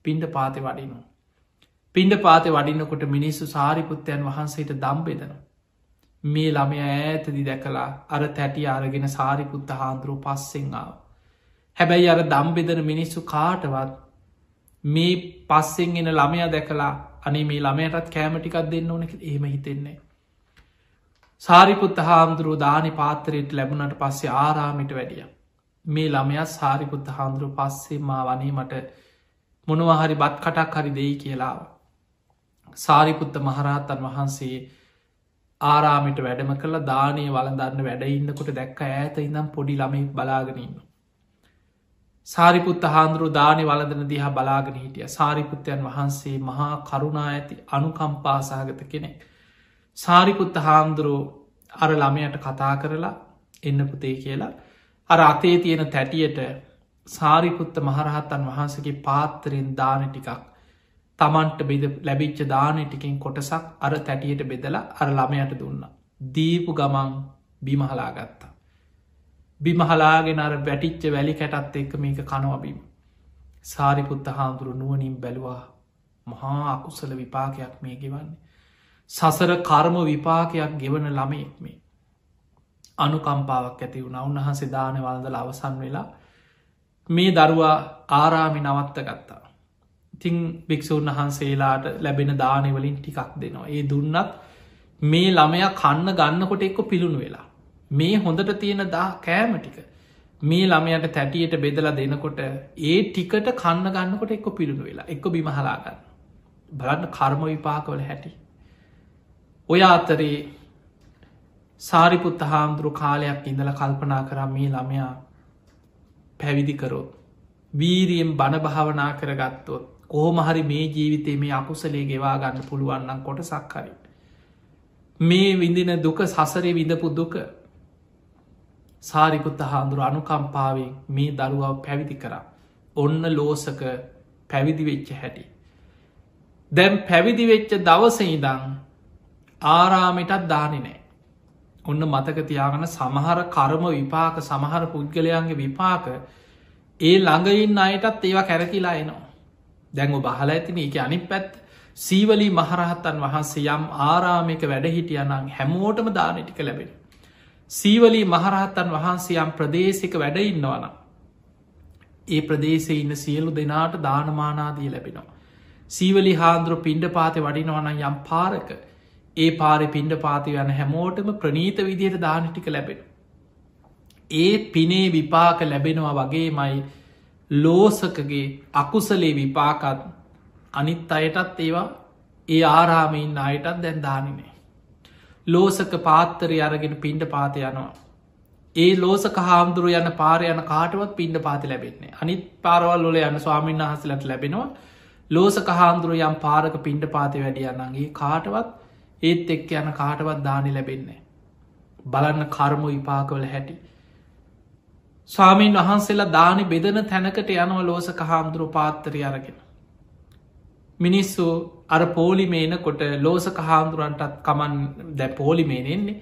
පින්ඩ පාති වඩිනු. පින්ඩ පාති වඩින්නකොට මිනිස්සු සාරිපුත්තයන් වහන්සේට දම්බෙදන. මේ ළමය ඈතදි දැකලා අර තැටි අරගෙන සාරිපුත්ත හාන්දුරුව පස්සෙංආාව. හැබැයි අර දම්බෙදන මිනිස්සු කාටවත් මේ පස්සෙන් එන ළමය දැකලා අනේ මේ ළමයටත් කෑමටිකක් දෙන්න ඕනෙක එහෙම හිතෙන්නේ. සාරිපුත්ත හාමුදුරුව දානි පාතරයට ලැබුණට පස්සේ ආරාමිට වැඩිය. මේ ළමයත් සාරිපුත්ත හාමුදුරුව පස්සේ මා වනේ මට මොනවහරි බත් කටක් හරි දෙයි කියලාව. සාරිපුත්ත මහරහත්තන් වහන්සේ ආරාමිට වැඩම කළ දානය වලදන්න වැඩඉන්නකොට දැක්ක ඇත ඉඳම් පොඩි ළමයි බලාගෙනන්න. සාරිපුත්ත හාන්දුරු දානය වලදන දිහා බලාගෙන හිටිය සාරිපුත්තයන් වහන්සේ මහා කරුණා ඇති අනුකම්පාසාගත කෙනෙක්. සාරිපුත්ත හාමුදුරුව අර ළමයට කතා කරලා එන්න පුතේ කියලා අර අතේ තියෙන තැටියට සාරිපුත්ත මහරහත්තන් වහන්සගේ පාත්තරෙන් දාන ටිකක් තමන්ට බෙද ලැබිච්ච දාන ටිකින් කොටසක් අර තැටියට බෙදලා අර ළමයට දුන්න. දීපු ගමන් බිමහලා ගත්තා. බිමහලාගෙන අර වැටිච්ච වැලි කැටත් එක්ක මේක කනවබීම. සාරිපුත්ත හාමුදුරු නුවනින් බැලවා මහා අකුසල විපාකයක් මේ ගෙවන්නේ. සසර කර්ම විපාකයක් ගෙවන ළමයෙක් මේ. අනුකම්පාවක් ඇති වුණ උන්වහන්සේ දාන වලදල අවසන් වෙලා මේ දරුවා ආරාමි නවත්ත ගත්තා. ඉතිං භික්‍ෂූන් වහන්සේලාට ලැබෙන දානවලින් ටිකක් දෙනවා. ඒ දුන්නත් මේ ළමය කන්න ගන්නකොට එක්ක පිළුණු වෙලා. මේ හොඳට තියෙන දා කෑම ටික. මේ ළමයට තැටියට බෙදලා දෙනකොට ඒ ටිකට කන්න ගන්නකොට එක්ක පිළුණු වෙලා එක්ක බිමහලාගන්න. බලන්න කර්ම විපාකවල හැටි. ඔය අතරේ සාරිපුත්ත හාමුදුරු කාලයක් ඉඳල කල්පනා කරම් මේ ළමයා පැවිදිකරොත්. වීරියෙන් බණ භාවනා කරගත්තොත් කෝමහරි මේ ජීවිතේ මේ අකුසලේ ගෙවා ගන්න පුළුවන්නම් කොට සක්කරි. මේ විඳින දුක සසරේ විඳපු දුක සාරිකුත්ත හාමුදුරු අනුකම්පාවෙන් මේ දරුවාව පැවිදි කරා. ඔන්න ලෝසක පැවිදි වෙච්ච හැටි. දැම් පැවිදි වෙච්ච දවස ඉදං ආරාමිටත් දානි නෑ. ඔන්න මතක තියාගන සමහර කර්ම විපාක සමහර පුද්ගලයන්ගේ විපාක ඒ ළඟයින් අයටත් ඒවා කැරකිලා එනවා. දැංගු බහල ඇතින එක අනි පැත් සීවලී මහරහත්තන් වහන්සේ යම් ආරාමික වැඩහිටියනං හැමෝටම දානටික ලැබෙන. සීවලී මහරහත්තන් වහන්සේ යම් ප්‍රදේශික වැඩඉන්නවන. ඒ ප්‍රදේශය ඉන්න සියලු දෙනාට දානමානාදී ලැබෙනවා. සීවලි හාන්දුරු පින්ඩ පාතය වඩිනවන යම් පාරක ඒ පාරි පින්ඩ පාති යන හැමෝටම ප්‍රනීත විදියට දානටික ලැබෙන. ඒ පිනේ විපාක ලැබෙනවා වගේ මයි ලෝසකගේ අකුසලේ විපාකත් අනිත් අයටත් ඒවා ඒ ආරාමයින් අයටත් දැන් දානිනේ. ලෝසක පාත්තරය අරගෙන පින්ඩ පාති යනවා. ඒ ලෝසක හාමුදුරු යන පාර යන කාටවත් පින්ඩ පාති ලැබෙන්නේ අනිත් පාරවල් ලොල යන ස්වාමීන් වහසලට ලැබෙනවා ලෝසක හාමුදුරු යම් පාරක පින්ඩ පාති වැඩියන්නගේ කාටවත් ඒත් එක්ක යන කාටවත් දානි ලැබෙන්නේ. බලන්න කර්ම විපාකවල හැටි. ස්වාමීන් වහන්සේලා දානි බෙදන තැනකට යනව ලෝසක හාමුදුරු පාත්තරය අරගෙන. මිනිස්සු අර පෝලිමේනකොට ලෝසක හාමුදුරන්ටත් කමන් දැ පෝලිමේනෙන්නේ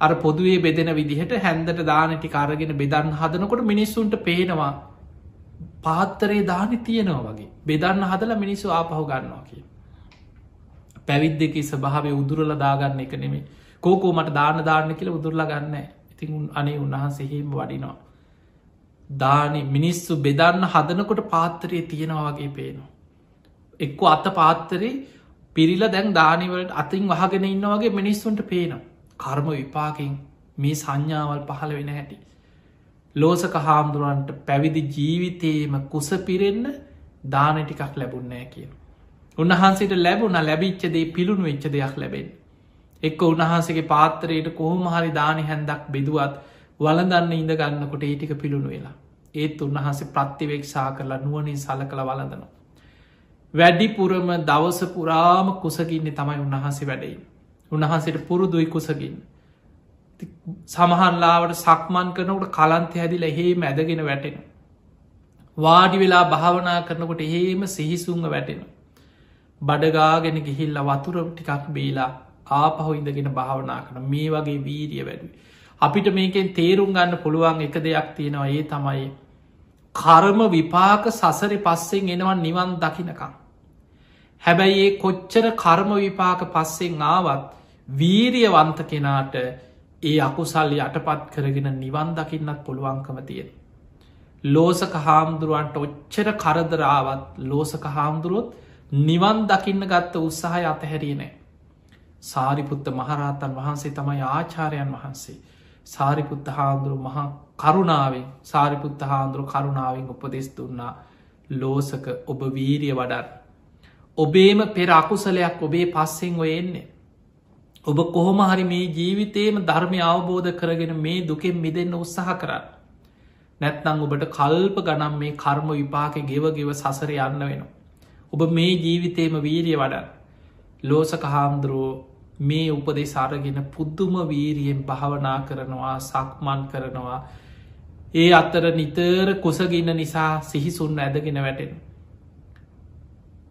අර පොදුවේ බෙදෙන විදිහට හැන්දට දානටි කාරගෙන බෙදන්න හදනකොට මිනිස්සුන්ට පේනවා පාත්තරේ දානි තියෙනවා වගේ බෙදන්න හදල මිනිස්සු ආපහු ගන්නවා කිය. පැවිද්දකි ස්භාවය උදුරල දාගන්න එක නෙමේ කෝකෝ මට දාන දාන්න කියල උදුරලා ගන්න ඉතින් අනේ උන්වහන්සේහෙම වඩිනවා. දානි මිනිස්සු බෙදන්න හදනකොට පාත්තරයේ තියෙනවා වගේ පේනවා. එක්ක අත පාත්තරේ පිරිල දැන් දානිවලට අතින් වහගෙන ඉන්න වගේ මිනිස්සුන්ට පේනවා. කර්ම විපාකින් මේ සංඥාවල් පහළ වෙන හැටි. ලෝසක හාමුදුරුවන්ට පැවිදි ජීවිතයේම කුස පිරෙන්න දාන ටිකක් ලැබුන්නෑ කියන. උන්වහන්සේට ලැබුණ ලැබිච්චදේ පිළුණු වෙච්ච දෙයක් ලැබෙන්. එක්ක උන්වහන්සේගේ පාත්තරයට කොහොම හරි දානි හැන්දක් බෙදුවත් වලදන්න ඉඳ ගන්නකොට ඒටික පිළුණු වෙලා. ඒත් උන්වහන්සේ ප්‍රත්තිවෙක්ෂා කරලා නුවනින් සල කළ වලඳනවා. වැඩිපුරම දවස පුරාම කුසගින්නේ තමයි උන්වහන්සේ වැඩයි. උන්වහන්සේට පුරුදුයි කුසගින්. සමහන්ලාවට සක්මන් කරනකට කලන්ත හැදිල එහෙ මැදගෙන වැටෙන. වාඩි වෙලා භාවනා කරනකොට එහෙම සිහිසුන්ග වැටෙන. බඩගාගෙන ගිහිල්ල වතුර ටිකක් බේලා ආපහු ඉඳගෙන භාවනා කන මේ වගේ වීරිය වැඩි. අපිට මේකෙන් තේරුම් ගන්න පුළුවන් එක දෙයක් තියෙනවා ඒ තමයි කරම විපාක සසරි පස්සෙන් එනවන් නිවන් දකිනකම්. හැබැයි ඒ කොච්චර කර්ම විපාක පස්සෙන් ආවත් වීරියවන්ත කෙනාට ඒ අකුසල් යටපත් කරගෙන නිවන් දකින්නත් පුළුවන්කම තියෙන. ලෝසක හාමුදුරුවන්ට ඔච්චර කරදරාවත් ලෝසක හාමුදුරුවොත් නිවන් දකින්න ගත්ත උත්සාහය අතහැරියනෑ. සාරිපුත්ත මහරහතන් වහන්සේ තමයි ආචාරයන් වහන්සේ. සාරිපුත්ත හාන්දුරු මහා කරුණාවෙන් සාරිපුත්ත හාන්දුරු කරුණාවෙන් උපදෙස් දුන්නා ලෝසක ඔබ වීරිය වඩන්. ඔබේම පෙර අකුසලයක් ඔබේ පස්සෙන් ඔය එන්නේ. ඔබ කොහොම හරි මේ ජීවිතේම ධර්මය අවබෝධ කරගෙන මේ දුකෙන් මිදන්න උත්සාහ කරන්න. නැත්නං ඔබට කල්ප ගනම් මේ කර්ම විපාක ගෙව ගෙව සසර යන්න වෙනවා. ඔබ මේ ජීවිතේම වීරිය වඩන්. ලෝසක හාමුදුරුවෝ මේ උපදේ සාරගෙන පුද්දුම වීරියෙන් භාවනා කරනවා සක්මන් කරනවා ඒ අත්තර නිතර කුසගින්න නිසා සිහිසුන් ඇදගෙන වැටෙන.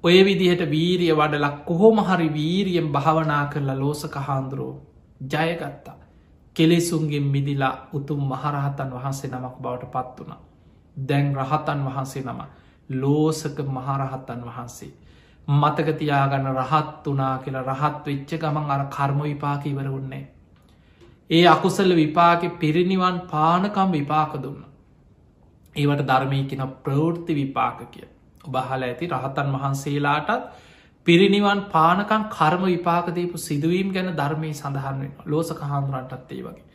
ඔය විදිහට වීරිය වඩලක් කොහොම හරි වීරියෙන් භාවනා කරලා ලෝසක හාන්දුරුවෝ ජයගත්තා. කෙලෙසුන්ගෙන් මිදිලා උතුම් මහරහතන් වහන්සේ නමක් බවට පත් වුණ. දැන් රහතන් වහන්සේ නම ලෝසක මහරහත්තන් වහන්සේ. මතකතියාගන්න රහත් වනා කියලා රහත් වෙච්ච ගමන් අර කර්ම විපාක ඉවර උන්නේ. ඒ අකුසල විපාක පිරිනිවන් පානකම් විපාක දුන්න. ඒවට ධර්මය කෙන ප්‍රවෘත්ති විපාක කිය. ඔබහල ඇති රහතන් වහන්සේලාටත් පිරිනිවන් පානකන් කර්ම විපාකදීපු සිදුවීම් ගැන ධර්මය සඳහන් වෙන ලෝසක හාමුරන්ටත් ඒ වගේ.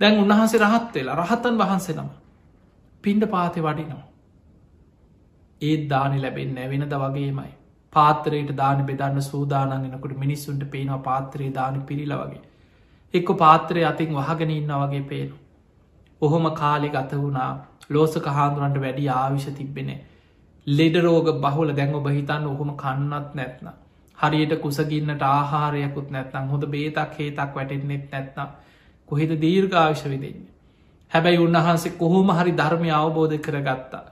දැන් උන්වහන්සේ රහත් වෙලා රහතන් වහන්සේ නම පින්ඩ පාති වඩිනවා. ඒත් දානි ලැබෙන් නැවෙනද වගේමයි. පාතරයට දාන බෙදන්න සූදානගෙනකට මිනිස්සුන්ට පේනවා පාත්‍රයේ දානි පිරිල වගේ. එක්ක පාත්‍රය අතින් වහගෙන ඉන්න වගේ පේනු. ඔහොම කාලෙ ගත වුණා ලෝසක හාදුරන්ට වැඩි ආවිශ තිබෙනෙ. ලෙඩරෝග බහුල දැන් ඔබ හිතන්න ඔහොම කන්නත් නැත්න. හරියට කුසගින්නට ආහාරයකුත් නැත්නම් හොඳ බේතක් හේතක් වැටෙන්නෙත් නැත්නම් කොහෙද දීර්ඝාවිශ විදෙන්නේ. හැබැයි උන්වහන්සේ කොහොම හරි ධර්මය අවබෝධ කරගත්තා.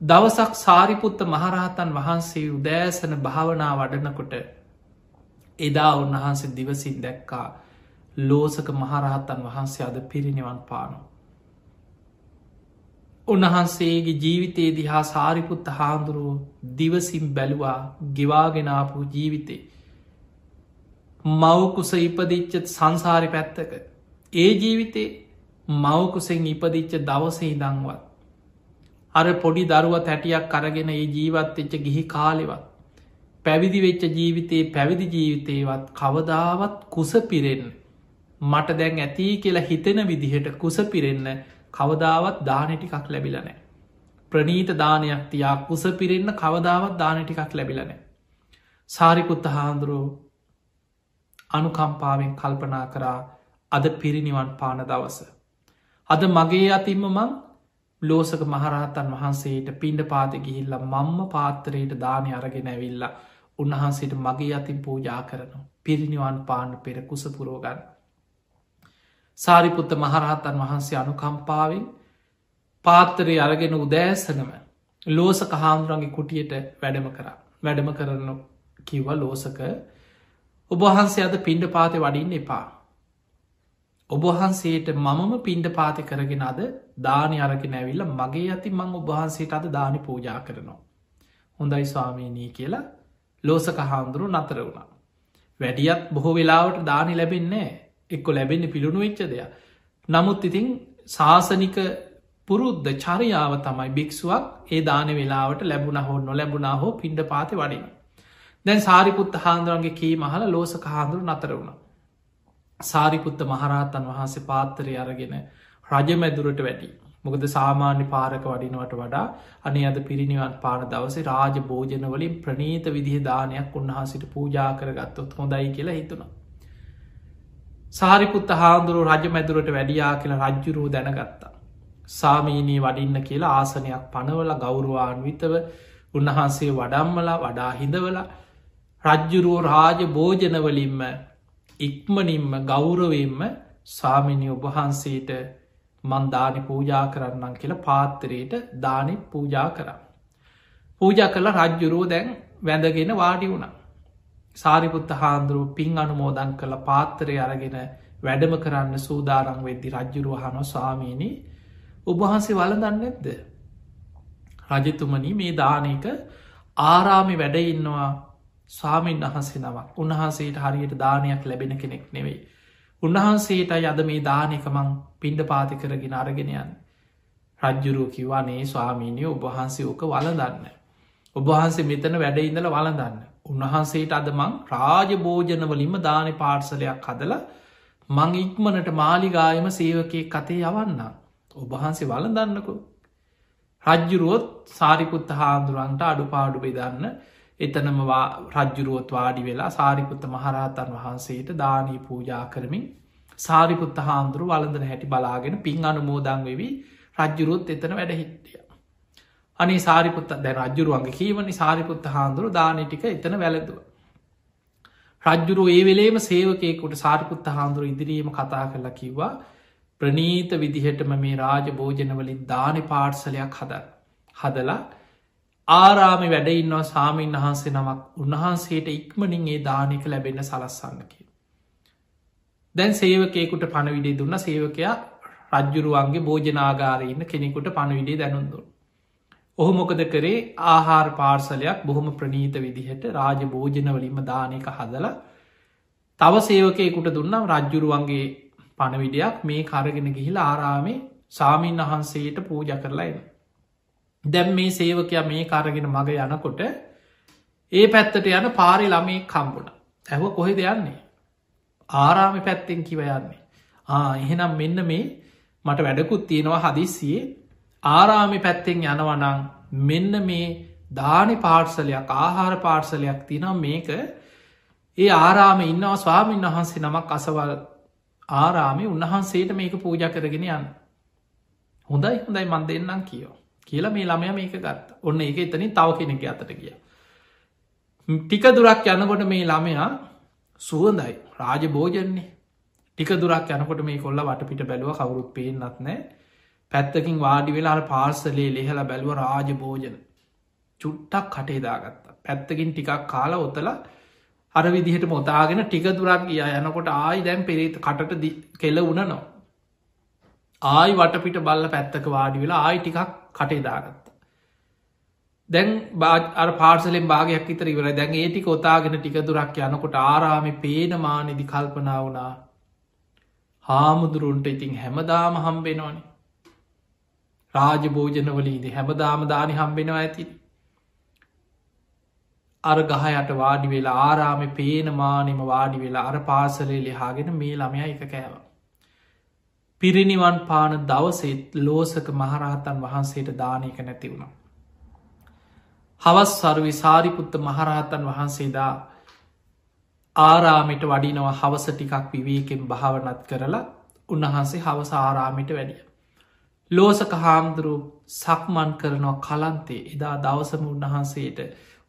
දවසක් සාරිපුත්ත මහරහතන් වහන්සේ උදෑසන භාවනා වඩනකොට එදා උන්වහන්සේ දිවසින් දැක්කා ලෝසක මහරහත්තන් වහන්සේ අද පිරිනිවන් පානු. උන්වහන්සේගේ ජීවිතයේ දිහා සාරිපුත්ත හාමුදුරුව දිවසිම් බැලුවා ගෙවාගෙනාපු ජීවිතේ. මවකුස ඉපදිච්ච සංසාරි පැත්තක. ඒ ජීවිතේ මවකුසෙන් ඉපදිච්ච දවසේ දංවත්. අර පොඩි දරුව තැටියක් කරගෙන ඒ ජීවත් එච්ච ගිහි කාලෙවත්. පැවිදි වෙච්ච ජීවිතයේ පැවිදි ජීවිතයවත් කවදාවත් කුස පිරෙන්න. මට දැන් ඇති කියලා හිතෙන විදිහට කුස පිරෙන්න කවදාවත් දානටිකක් ලැබිලනෑ. ප්‍රනීත දානයක් තියා කුස පිරෙන්න කවදාවත් දානටිකක් ලැබිලනෑ. සාරිකුත්ත හාන්දුරුව අනුකම්පාවෙන් කල්පනා කරා අද පිරිනිවන් පාන දවස. අද මගේ අතින්ම මං ලෝසක මහරහතන් වහන්සේට පින්ඩ පාත ගිහිල්ල මම්ම පාත්තරයට දානය අරගෙන ඇවිල්ල උන්වහන්සේට මගේ අතින් පූජා කරනු පිරිනිවන් පාණ්ඩ පෙර කුසපුරෝගන්න. සාරිපුත්ත මහරහතන් වහන්සේ අනුකම්පාවෙන් පාත්තරය අරගෙන උදෑසනම ලෝසක හාමුදුරන්ගේ කුටියට වැඩම කර වැඩම කරන කිව්ව ලෝසක ඔබහන්සේ අද පින්ඩ පාතය වඩින්න එපා. ඔබහන්සේට මමම පින්ඩ පාති කරගෙන අද දානි අරගෙන ඇවිල්ල මගේ ඇති මං ඔබහන්සේට අද දානි පූජා කරනවා. හොඳයි ස්වාමීනී කියලා ලෝසක හාමුදුරු නතර වුණා. වැඩියත් බොහෝ වෙලාවට දානි ලැබෙන්නේ එක්කො ලැබෙන්නේ පිළුණු වෙච්ච දෙයක්. නමුත් ඉතිං ශාසනික පුරුද්ධ චරියාව තමයි භික්ෂුවක් ඒ දාන වෙලාවට ලැබුණ හෝ නොලැබුණා හෝ පින්ඩ පාති වඩින. දැන් සාරිපුත්ත හාන්දුරන්ගේ කී මහල ලෝසක හාන්දුරු නතර වුණ. සාරිපුත්ත මහරහතන් වහන්සේ පාත්තරය අරගෙන රජමැදුරට වැඩි. මොකද සාමාන්‍ය පාරක වඩිනවට වඩා අනේ අද පිරිනිවන් පාන දවසේ රාජ භෝජනවලින් ප්‍රනීත විදිහ දානයක් උන්වහන්සිට පූජා කරගත්තොත් හොඳයි කියලා හිතුණා. සාරිපුත්ත හාන්දුරු රජ මැදුරට වැඩියා කියලා රජ්ජුරුව දැනගත්තා. සාමීනී වඩින්න කියලා ආසනයක් පනවල ගෞරුවාන්විතව උන්වහන්සේ වඩම්මලා වඩා හිඳවල රජ්ජුරුවෝ රාජ භෝජනවලින්ම ඉක්මනින්ම ගෞරවෙන්ම සාමිනි ඔබහන්සේට මන්දානි පූජා කරන්නම් කියලා පාත්තරයට දානෙ පූජා කරා. පූජ කළ රජ්ජුරුව දැන් වැඳගෙන වාඩි වුණ. සාරිපුත්ත හාන්දුරුව පින් අනුමෝදන් කළ පාත්තරය අරගෙන වැඩම කරන්න සූදාරං වෙද්දි රජ්ජුරුව හනො ස්වාමීණී ඔබහන්සේ වලදන්න ඇද්ද. රජතුමනි මේ දානක ආරාමි වැඩඉන්නවා ස්වාමීන් වහන්සේ නවක් උන්වහන්සේට හරියට දානයක් ලැබෙන කෙනෙක් නෙවෙයි. උන්වහන්සේට යද මේ දානකමං පින්ඩ පාති කරගෙන අරගෙනයන්. රජ්ජුරුව කිව්වානේ ස්වාමීනිය ඔබහන්සේ ඕක වලදන්න. ඔබහන්සේ මෙතන වැඩඉඳල වලදන්න. උන්වහන්සේට අදමං රාජ භෝජනවලින්ම දානි පාර්සලයක් හදලා මං ඉක්මනට මාලිගායම සේවකය කතේ යවන්න. ඔබහන්සේ වලදන්නකු. රජ්ජුරුවොත් සාරිකුත්ත හාමුදුරන්ට අඩුපාඩු බෙදන්න එතනම රජ්ජුරුවොත් වාඩි වෙලා සාරිපුත්ත මහරහතන් වහන්සේට දානී පූජා කරමින් සාරිපුත්ත හාමුදුරු වලඳන හැටි බලාගෙන පින් අනුමෝදං වෙවී රජ්ජුරුවොත් එතන වැඩ හිටිය. අනි සාරිපුත්ත දැ රජ්ජුරුවන්ගේ කීවනි සාරිපුත්ත හාමුදුරු දානටික එතන වැලදුව. රජ්ජුරු ඒ වෙලේම සේවකයකුට සාරිපුත්ත හාමුදුරු ඉදිරීම කතා කරලා කිව්වා ප්‍රනීත විදිහටම මේ රාජ භෝජනවලින් දානි පාර්සලයක් හද හදලා ආරාමි වැඩඉන්නවා සාමීන් වහන්සේ නමක් උන්වහන්සේට ඉක්මනින් ඒ දානක ලැබෙන සලස්සන්නකි. දැන් සේවකයකුට පණවිඩේ දුන්න සේවකයා රජ්ජුරුවන්ගේ භෝජනාගාරඉන්න කෙනෙකුට පණවිඩේ දැනුන්දුන්. ඔහු මොකද කරේ ආහාර පාර්සලයක් බොහොම ප්‍රනීත විදිහට රාජ භෝජනවලින්ම දානක හදල තව සේවකයකුට දුන්නම් රජ්ජුරුවන්ගේ පණවිඩයක් මේ කරගෙන ගිහිල ආරාමේ සාමීන් වහන්සේට පූජ කරලායින්න. දැම් මේ සේවකයා මේ කාරගෙන මග යනකොට ඒ පැත්තට යන පාරි ළමේ කම්බුණ ඇහව කොහෙ දෙයන්නේ ආරාමි පැත්තෙන් කිව යන්නේ. ආ එහෙනම් මෙන්න මේ මට වැඩකුත් තියෙනවා හදිස්සියේ. ආරාමි පැත්තෙන් යනවනං මෙන්න මේ දානි පාර්සලයක් ආහාර පාර්සලයක් තිනම් මේක ඒ ආරාම ඉන්නවා ස්වාමීන් වහන්සේ නමක් අසවල් ආරාමි උන්වහන්සේට මේක පූජ කරගෙන යන්න. හොඳයි හොඳයි මන් දෙන්නම් කියෝ. කියලා මේ ළමය මේක ගත්ත. ඔන්න ඒක එතනින් තව කෙනෙක අතට ගිය. ටික දුරක් යනකොට මේ ළමයා සුවඳයි. රාජ භෝජන්නේ ටික දුරක් යනකොට මේ කොල්ල වටපිට බැලුව කවුරුත් පේෙන්න්නත් නෑ පැත්තකින් වාඩි වෙලා පාර්සලේ ලෙහල බැලුව රාජ භෝජන චුට්ටක් කටේදාගත්ත පැත්තකින් ටිකක් කාලා ඔතල අර විදිහට මොතාගෙන ටික දුරක් ගිය. යනකොට ආයි දැන් පෙරේත කටට කෙල උන නො ආයි වටපිට බල්ල පැත්තක වාඩි වෙලා ආයි ටිකක් කටේ දාගත්ත. දැන් බාර පාර්සලෙන් භාගයක් විතර ඉවර දැන් ඒටි කොතාගෙන ටික දුරක් යනකොට ආරාමි පේනමානෙදි කල්පනා වුණා. හාමුදුරුන්ට ඉතින් හැමදාම හම්බෙනවානි. රාජ භෝජනවලීද හැමදාම දානි හම්බෙනවා ඇති. අර ගහයට වාඩි වෙලා ආරාමි පේනමානෙම වාඩි වෙලා අර පාසලේ ලිහාගෙන මේ ළමය එක කෑවා. පිරිනිවන් පාන දවසෙත් ලෝසක මහරහතන් වහන්සේට දානයක නැති වුණා. හවස් සරුවි සාරිපුත්ත මහරහතන් වහන්සේදා ආරාමිට වඩිනව හවස ටිකක් විවේකෙන් භාවනත් කරලා උන්වහන්සේ හවස ආරාමිට වැඩිය. ලෝසක හාමුදුරු සක්මන් කරනවා කලන්තේ එදා දවසම උන්වහන්සේට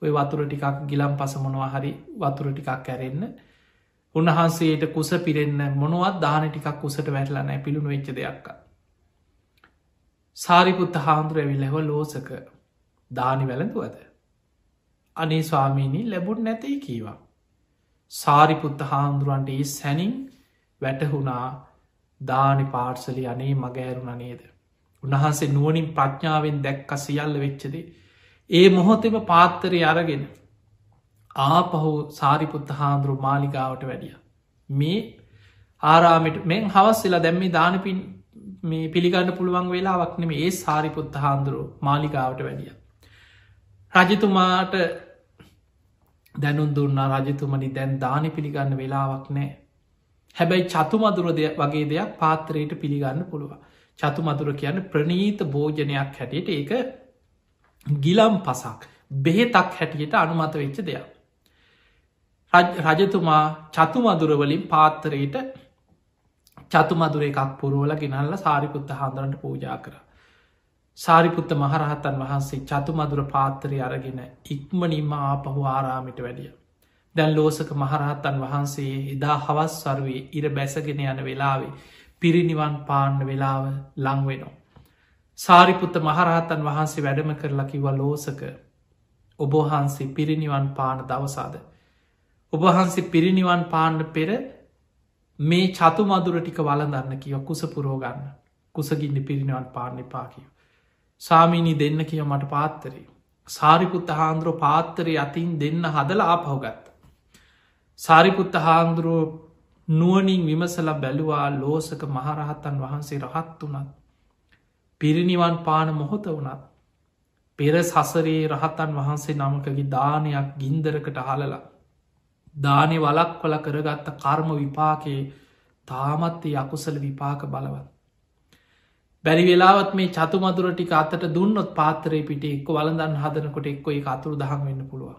ඔය වතුර ටිකක් ගිලම් පසමොනවා හරි වතුර ටිකක් කැරෙන්න්න උන්වහන්සේට කුස පිරෙන්න්න මොනුවත් දාන ටිකක් කුසට වැටලා නෑ පිළුණු වෙච්ච දෙයක්ක. සාරිපුත්ත හාන්දුර ඇවිල්ලෙව ලෝසක දානි වැළඳුවද. අනේ ස්වාමීණී ලැබුණ නැතයි කීවා. සාරිපුත්ත හාමුදුරුවන්ට ඒ සැනින් වැටහුණා දානි පාර්සලි අනේ මගෑරුණ නේද. උන්වහන්සේ නුවනින් ප්‍රඥාවෙන් දැක්ක සියල්ල වෙච්චදේ. ඒ මොහොතෙම පාත්තරය අරගෙන ආපහු සාරිපුත්ත හාන්දුරු මාලිගාවට වැඩිය. මේ ආරාමිට මෙන් හවස් වෙලා දැම්මි දානපින් මේ පිළිගන්න පුළුවන් වෙලාවක් නෙම ඒ සාරිපුත්ත හාන්දුරු මාලිකාවට වැඩිය. රජතුමාට දැනුන් දුන්නා රජතුමනි දැන් දානි පිළිගන්න වෙලාවක් නෑ. හැබැයි චතුමදුර දෙයක් වගේ දෙයක් පාත්‍රයට පිළිගන්න පුළුව. චතුමදුර කියන්න ප්‍රනීත භෝජනයක් හැටියට ඒක ගිලම් පසක් බෙහෙතක් හැටියට අනුමත වෙච්ච දෙයක්. රජතුමා චතුමදුරවලින් පාත්තරයට චතුමදුර එකක් පුරුවල ගෙනල්ල සාරිපුත්ත හාන්දරට පූජා කර. සාරිපුත්ත මහරහතන් වහන්සේ චතුමදුර පාත්තරය අරගෙන ඉක්මනින්ම ආපහු ආරාමිට වැඩිය. දැන් ලෝසක මහරහත්තන් වහන්සේ එදා හවස් සරුවේ ඉර බැසගෙන යන වෙලාවේ පිරිනිවන් පාන්න වෙලාව ලංවෙනවා. සාරිපුත්ත මහරහත්තන් වහන්සේ වැඩම කරලා කිව ලෝසක ඔබහන්සේ පිරිනිවන් පාන දවසාද. ඔබහන්සේ පිරිනිවන් පාන්න පෙර මේ චතු මදුර ටික වලදන්න කිව කුස පුරෝගන්න කුසගින්න පිරිනිවන් පාන්න පාකිව. සාමීනී දෙන්න කිය මට පාත්තරේ. සාරිපුත්ත හාන්දුරුව පාත්තරය අතින් දෙන්න හදල ආපහුගත්ත. සාරිපුත්ත හාන්දුරුව නුවනින් විමසල බැලුවා ලෝසක මහරහත්තන් වහන්සේ රහත් වනත්. පිරිනිවන් පාන මොහොත වනත්. පෙර සසරේ රහතන් වහන්සේ නමකගේ දානයක් ගින්දරකට හලලා. දානෙ වලක් වල කරගත්ත කර්ම විපාකයේ තාමත්තේ අකුසල විපාක බලවත්. බැරි වෙලාවත් මේ චතුමදුර ටික අතට දුන්නොත් පාතරය පිට එක්ක වලදන් හදනකොට එක්කො එක අතුරු දහම් වෙන්න පුළුව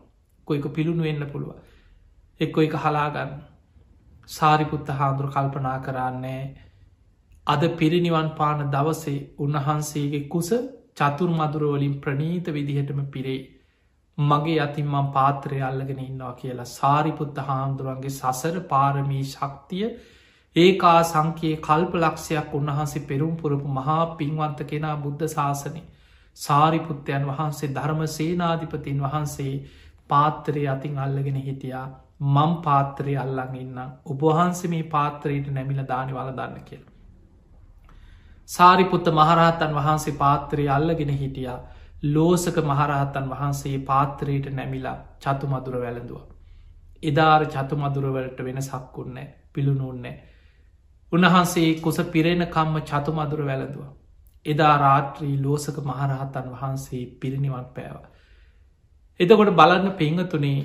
කොයික පිළුණු වෙන්න පුළුව එක්කො එක හලාගන්න සාරිපුත්ත හාමුදුර කල්පනා කරන්නේ අද පිරිනිවන් පාන දවසේ උන්වහන්සේගේ කුස චතුර මදුරුවලින් ප්‍රනීත විදිහටම පිරේ. මගේ අතින්මම් පාත්‍රය අල්ලගෙන ඉන්නවා කියලා සාරිපුත්ත හාමුදුරුවන්ගේ සසර පාරමී ශක්තිය ඒකා සංකයේ කල්ප ලක්ෂයක් උන්වහන්සේ පෙරුම් පුරපු මහා පින්වන්ත කෙනා බුද්ධ ශාසනය සාරිපුත්තයන් වහන්සේ ධර්ම සේනාධිපතින් වහන්සේ පාත්තරය අතින් අල්ලගෙන හිටියා. මම් පාත්‍රය අල්ලඟ ඉන්න ඔබහන්සේ මේ පාත්‍රයට නැමිල දානි වල දන්න කියල. සාරිපුත්ත මහරහතන් වහන්සේ පාත්‍රය අල්ලගෙන හිටියා. ලෝසක මහරහත්තන් වහන්සේ පාත්‍රයට නැමිලා චතු මදුර වැළඳුව. එදාර චතු මදුරවලට වෙන සක්කුන්නේ පිළුණුන්නේ. උන්වහන්සේ කුස පිරෙන කම්ම චතු මදුර වැළඳුව. එදා රාත්‍රී ලෝසක මහරහත්තන් වහන්සේ පිරිනිවන් පෑව. එතකොට බලන්න පෙංහතුනේ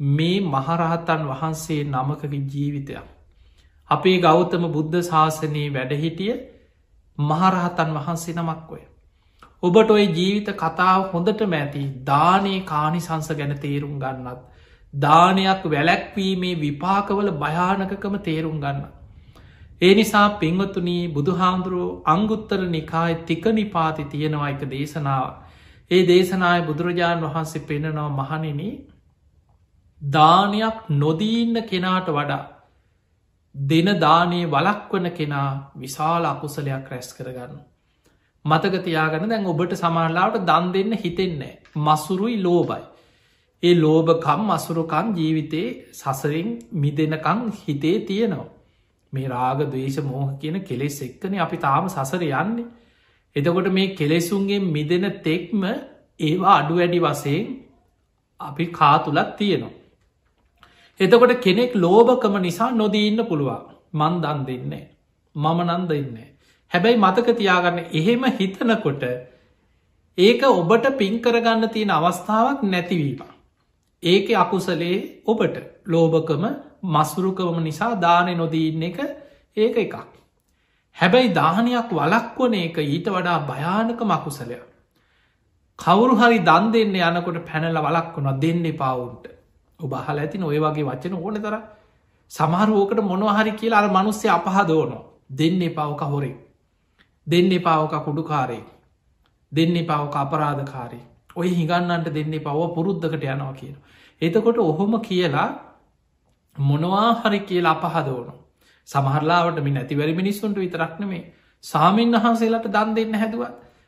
මේ මහරහතන් වහන්සේ නමකගේ ජීවිතයක්. අපේ ගෞතම බුද්ධ ශාසනයේ වැඩහිටිය මහරහතන් වහන්සේ නමක් ඔය. ඔබට ඔය ජීවිත කතාව හොඳට මැති දානයේ කානිසංස ගැන තේරුම් ගන්නත්. දානයක් වැලැක්වීමේ විපාකවල භයානකකම තේරුම් ගන්න. ඒ නිසා පිංවතුනී බුදුහාමුදුරුව අංගුත්තර නිකාය තික නිපාති තියෙනවා එක දේශනාව. ඒ දේශනාය බුදුරජාණන් වහන්සේ පෙනෙනවා මහනින දානයක් නොදීන්න කෙනාට වඩා දෙන දානයේ වලක්වන කෙනා විශාල අකුසලයක් රැස් කරගන්න. මතක තියාගන්න දැන් ඔබට සමාරලාවට දන් දෙන්න හිතෙන්නේ මසුරුයි ලෝබයි. ඒ ලෝභකම් මසුරුකම් ජීවිතේ සසරින් මිදෙනකං හිතේ තියෙනවා. මේ රාග දවේශ මෝහ කියන කෙලෙස් එක්කන අපි තාම සසර යන්නේ. එතකොට මේ කෙලෙසුන්ගේ මිදෙන තෙක්ම ඒවා අඩු වැඩි වසයෙන් අපි කාතුලත් තියෙනවා. එතකොට කෙනෙක් ලෝභකම නිසා නොදීන්න පුළුවන් මන් දන් දෙන්නේ. මම නන්ද ඉන්නේ. හැබැයි මතක තියාගන්න එහෙම හිතනකොට ඒක ඔබට පින්කරගන්න තියෙන අවස්ථාවක් නැතිවීම. ඒක අකුසලේ ඔබට ලෝභකම මසුරුකවම නිසා දානය නොදීන්න එක ඒක එකක්. හැබැයි දානයක් වලක්වන එක ඊට වඩා භයානක මකුසලය. කවුරු හරි දන් දෙන්න යනකොට පැනල වලක් වුණ දෙන්න පවුන්ට ඔබහල ඇතින ඔය වගේ වචන ඕන තර සමහරුවෝකට මොනවහරි කියලා අර මනුස්්‍ය අපහදෝනො දෙන්න පවක හොරේ දෙන්න එපාවක කුඩුකාරේ දෙන්න එපාවක අපරාධකාරේ ඔය හිගන්නන්ට දෙන්න පව පුරුද්ධකට යනවා කියන. එතකොට ඔහොම කියලා මොනවා හරි කියලා අපහදවනු. සමහරලාවට මි නැතිවැරි මිනිස්සුන්ට විතරක්නමේ සාමීන් වහන්සේලට දන් දෙන්න හැදුව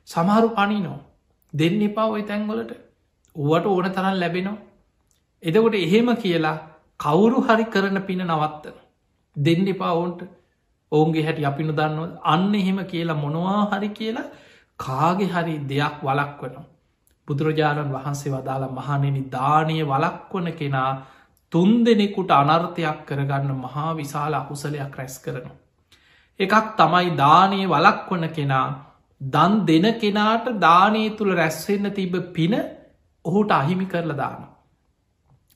සමහරු පනිනෝ දෙන්න එපා ඔය තැන්ගොලට ඌවට ඕන තරන් ලැබෙනවා. එදකොට එහෙම කියලා කවුරු හරි කරන පින නවත්තන. දෙන්න එපා ඔවුන්ට ඔවුන්ගේ හැටි අපිනු දන්නව අන්න එහෙම කියලා මොනවා හරි කියලා කාගෙ හරි දෙයක් වලක් වනවා. බුදුරජාණන් වහන්සේ වදාළ මහනෙනි දානය වලක්වන කෙනා තුන් දෙනෙකුට අනර්ථයක් කරගන්න මහා විශාල අකුසලයක් රැස් කරනවා. එකක් තමයි දානය වලක්වන කෙනා දන් දෙන කෙනාට දානය තුළ රැස්වෙන්න තිබ පින ඔහුට අහිමි කරලා දාන.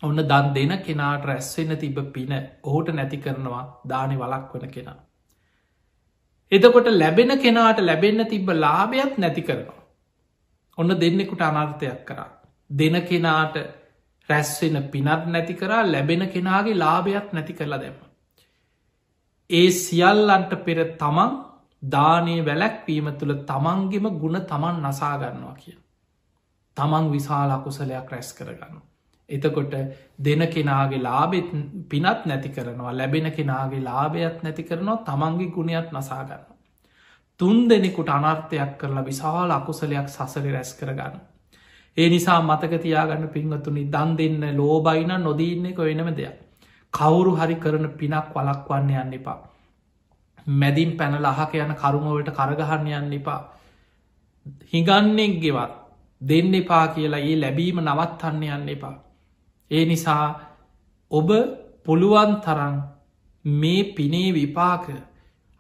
ඔන්න දන් දෙන කෙනාට රැස්වෙන්න තිබ පින ඔහුට නැති කරනවා දානය වලක් වන කෙනා. එතකොට ලැබෙන කෙනාට ලැබෙන්න තිබ්බ ලාභයක් නැති කරනවා. ඔන්න දෙන්නෙකුට අනර්ථයක් කරා. දෙන කෙනාට රැස්වෙන පිනත් නැති කරා ලැබෙන කෙනාගේ ලාභයක් නැති කරලා දෙම. ඒ සියල්ලන්ට පෙර තමන් දානය වැලැක්වීම තුළ තමන්ගෙම ගුණ තමන් නසාගන්නවා කිය. තමන් විශාල අකුසලයක් රැස් කරගන්න. එතකොට දෙන කෙනාගේ ලාබෙත් පිනත් නැති කරනවා ලැබෙන කෙනාගේ ලාභයක් නැති කරනවා තමන්ගේ ගුණයක් නසාගන්න. තුන් දෙනෙකුට අනර්ථයක් කරලා විශාල අකුසලයක් සසරි රැස් කරගන්න. ඒ නිසා මතකතියාගන්න පින්වතුනි දන් දෙන්න ලෝබයින නොදීන්නෙක වෙනම දෙයක්. කවුරු හරි කරන පිනක් වලක්වන්න යන්න එපා. මැදින් පැනල අහක යන කරුමවලට කරගහන්න යන්න එපා. හිගන්නෙක් ගෙවත් දෙන්න එපා කියලා ඒ ලැබීම නවත්හන්න යන්න එපා. ඒ නිසා ඔබ පුළුවන් තරන් මේ පිනේ විපාක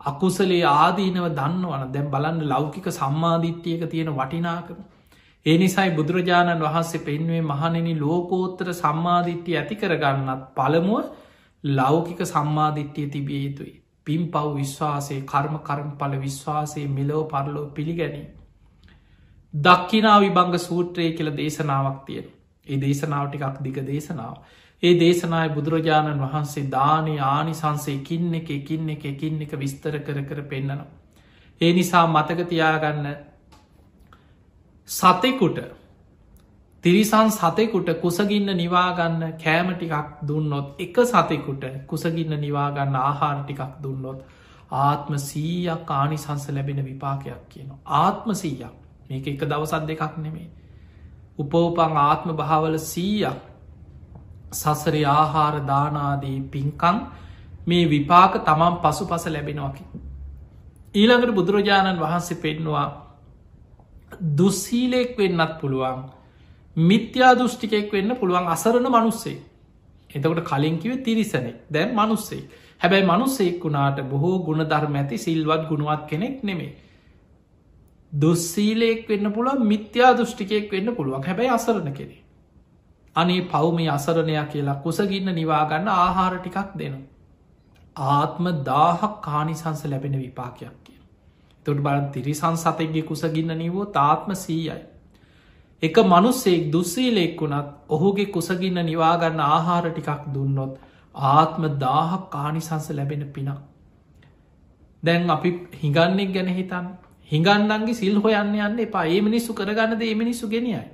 අකුසලේ ආදීනව දන්නවන දැම් බලන්න ලෞකික සම්මාධිත්‍යයක තියෙන වටිනාකම. ඒ නිසයි බුදුරජාණන් වහන්සේ පෙන්වේ මහනෙනි ලෝකෝත්තර සම්මාධිත්‍යය ඇති කරගන්නත් පළමුුව ලෞකික සම්මාධිත්‍යය තිබිය යුතුයි. පින් පව් විශ්වාසේ කර්ම කරම් පල විශ්වාසයේ මෙලෝ පරලෝ පිළිගැනී. දක්කිනා විභංග සූත්‍රය කියල දේශනාවක් තියෙන. ඒ දේශනාවටිකක් දිග දේශනාව. ඒ දේශනාය බුදුරජාණන් වහන්සේ දානය ආනිසන්සේ එකින් එක එකින් එක එකින් එක විස්තර කර කර පෙන්න්නනවා. ඒ නිසා මතකතියාගන්න සතෙකුට තිරිසන් සතෙකුට කුසගින්න නිවාගන්න කෑමටිකක් දුන්නොත් එක සතෙකුට කුසගින්න නිවාගන්න ආහාර ටිකක් දුන්නොත් ආත්ම සීයක් ආනිසංස ලැබෙන විපාකයක් කියනවා. ආත්ම සීයක් මේක එක දවසත් දෙකක් නෙමේ. උපෝපං ආත්ම භාවල සීයක්. සසරි ආහාර දානාදී පින්කං මේ විපාක තමන් පසු පස ලැබෙනවාකි. ඊළඟට බුදුරජාණන් වහන්සේ පෙන්නවා දුස්සීලෙක් වෙන්නත් පුළුවන් මිත්‍යා දෘෂ්ටිකෙක් වෙන්න පුළුවන් අසරණ මනුස්සේ. එතකොට කලින්කිව තිරිසනෙක් දැන් මනුස්සේ හැබැයි මනුස්සෙක් වුණාට බොහෝ ගුණ ධර්ම ඇති සිල්වත් ගුණුවත් කෙනෙක් නෙමේ දුස්සීලෙක් වෙන්න පුළුවන් මිත්‍යා දෘෂ්ටිකයෙක් වෙන්න පුළුවන් හැබැයි අසරණ කෙනෙ අනේ පව්මේ අසරණයක් කියලා කුසගින්න නිවාගන්න ආහාර ටිකක් දෙනු. ආත්ම දාහක් කානිසංස ලැබෙන විපාකයක් කිය. තොට බලන් තිරිසන් සතෙක්ගේ කුසගින්න නිවෝ තාත්ම සීයයි. එක මනුස්සෙක් දුස්සීලෙක් වුණත් ඔහුගේ කුසගින්න නිවාගන්න ආහාර ටිකක් දුන්නොත් ආත්ම දාහක් කානිසංස ලැබෙන පිනක්. දැන් අපි හිගන්නෙක් ගැන හිතන් හිගන්නන්ගේ සිල් හොයන්න යන්න එපා ඒ මිනිස්සු කරගන්නද ඒ මිනිස්සු ගෙනියයි.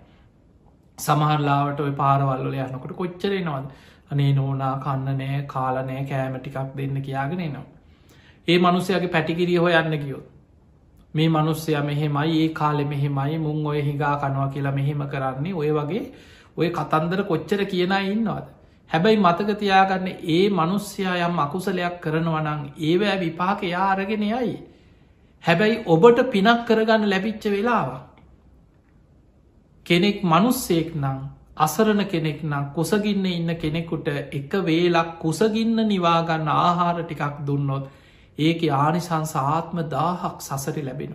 සමහරලාවට ඔය පාරවල්ල යනකොට කොච්චරෙනවද අනේ නෝනා කන්න නෑ කාලනෑ කෑම ටිකක් දෙන්න කියාගෙන නවා. ඒ මනුස්සයගේ පැටිකිරිය හොයන්න ගියොත්. මේ මනුස්සය මෙහෙමයි ඒ කාලෙ මෙහෙමයි මුං ඔය හිගා කනවා කියලා මෙහෙම කරන්නේ ඔය වගේ ඔය කතන්දර කොච්චර කියන ඉන්නවාද. හැබැයි මතකතියාගන්න ඒ මනුස්්‍යයා යම් අකුසලයක් කරනවනං ඒවෑ විපාක යාරගෙන යයි. හැබැයි ඔබට පිනක් කරගන්න ලැබිච්ච වෙලාවා. කෙනෙක් මනුස්සෙක් නං අසරණ කෙනෙක් නම් කුසගින්න ඉන්න කෙනෙකුට එක වේලක් කුසගින්න නිවාගන්න ආහාර ටිකක් දුන්නොත් ඒක ආනිසංස ආත්ම දාහක් සසරි ලැබෙන.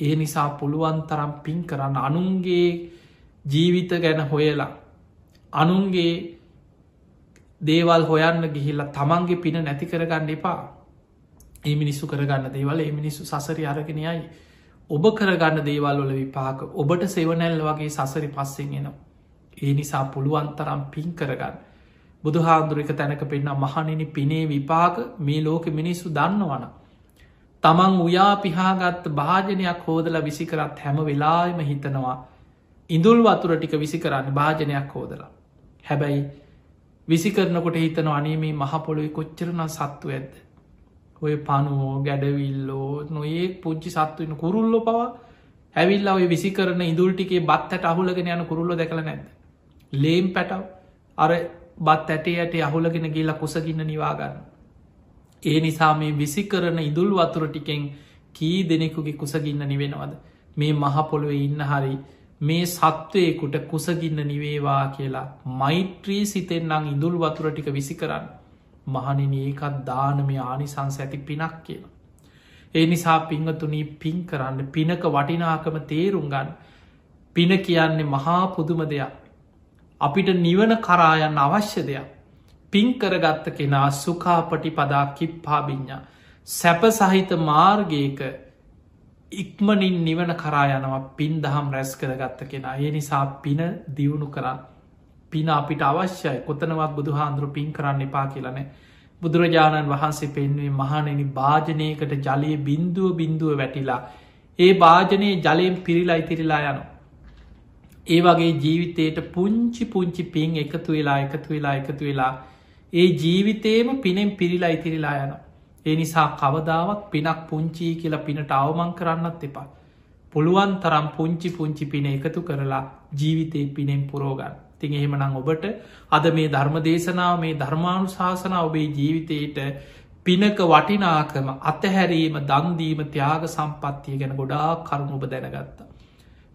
ඒ නිසා පුළුවන් තරම් පින් කරන්න අනුන්ගේ ජීවිත ගැන හොයලා අනුන්ගේ දේවල් හොයන්න ගිහිල්ලා තමන්ගේ පින නැති කරගන්න එපා ඒ මිනිස්සු කරගන්න දේවල් ඒ මිනිස්සු සසරි අරගෙනයයි ඔබ කරගන්න දේවල් වල විපාක ඔබට සෙවනැල් වගේ සසරි පස්සෙන් එනවා. ඒ නිසා පුළුවන්තරම් පින් කරගන්න. බුදු හාදුරක තැනක පෙන්න්න මහනිනි පිනේ විපාක මේ ලෝක මිනිස්සු දන්නවන. තමන් උයා පිහාගත්ත භාජනයක් හෝදල විසිකරත් හැම වෙලාම හිතනවා ඉඳුල් වතුර ටික විසි කරන්න භාජනයක් හෝදලා. හැබැයි විසිකරනකොට හිතන අනේමේ මහපොළොයි කොච්චරන සත්තු ඇද. ඔය පනුවෝ ගැඩවිල්ලෝ නොඒ පුංචි සත්වන කුරුල්ලො පවා ඇවිල්ල ඔය විසි කරන ඉදුල්ටිකේ බත් ඇට අහුලගෙන යන කුරුල්ලො දැකළ නැද. ලේම් පැටව් අර බත් ඇටේ ඇට අහුලගෙන ගිල්ලා කුසගින්න නිවාගන්න. ඒ නිසා මේ විසි කරන ඉදුල් වතුර ටිකෙන් කී දෙනෙකුගේ කුසගින්න නිවෙනවද මේ මහපොළොවේ ඉන්න හරි මේ සත්වයකුට කුසගින්න නිවේවා කියලා මෛත්‍රී සිතෙන් නං ඉදුල් වතුර ටික විසි කරන්න මහනින ඒකත් දානමය ආනිසංස ඇති පිනක් කියලා. ඒ නිසා පිංහතුනී පින් කරන්න පිනක වටිනාකම තේරුම් ගන්න. පින කියන්නේ මහා පුදුම දෙයක්. අපිට නිවන කරායන්න අවශ්‍ය දෙයක්. පින් කරගත්ත කෙනා සුකාපටි පදා කිප්පාබිඤ්ඥා සැප සහිත මාර්ගයක ඉක්මනින් නිවන කරායනවා පින් දහම් රැස් කරගත්ත කෙනා. ඒ නිසා පින දියුණු කරන්න. පින අපිට අවශ්‍යයි කොතනවත් බුදු හාන්දුරු පින් කරන්න එපා කියලනේ බුදුරජාණන් වහන්සේ පෙන්වේ මහනෙනි භාජනයකට ජලය බින්දුව බින්දුව වැටිලා ඒ භාජනයේ ජලයෙන් පිරිලා ඉතිරිලා යන. ඒ වගේ ජීවිතයට පුංචි පුංචි පින් එකතු වෙලා එකතු වෙලා එකතු වෙලා ඒ ජීවිතේම පිනෙන් පිරිලා ඉතිරිලා යන. ඒ නිසා කවදාවත් පිනක් පුංචී කියලා පිනට අවමං කරන්නත් එපා. පුළුවන් තරම් පුංචි පුංචි පින එකතු කරලා ජීවිතය පිනෙන් පුරෝගන්න. තින් එහෙමනං ඔබට අද මේ ධර්ම දේශනාව මේ ධර්මාණු ශාසන ඔබේ ජීවිතයට පිනක වටිනාකම අතහැරීම දන්දීම ත්‍යයාග සම්පත්තිය ගැන ගොඩා කරුණු ඔබ දැනගත්තා.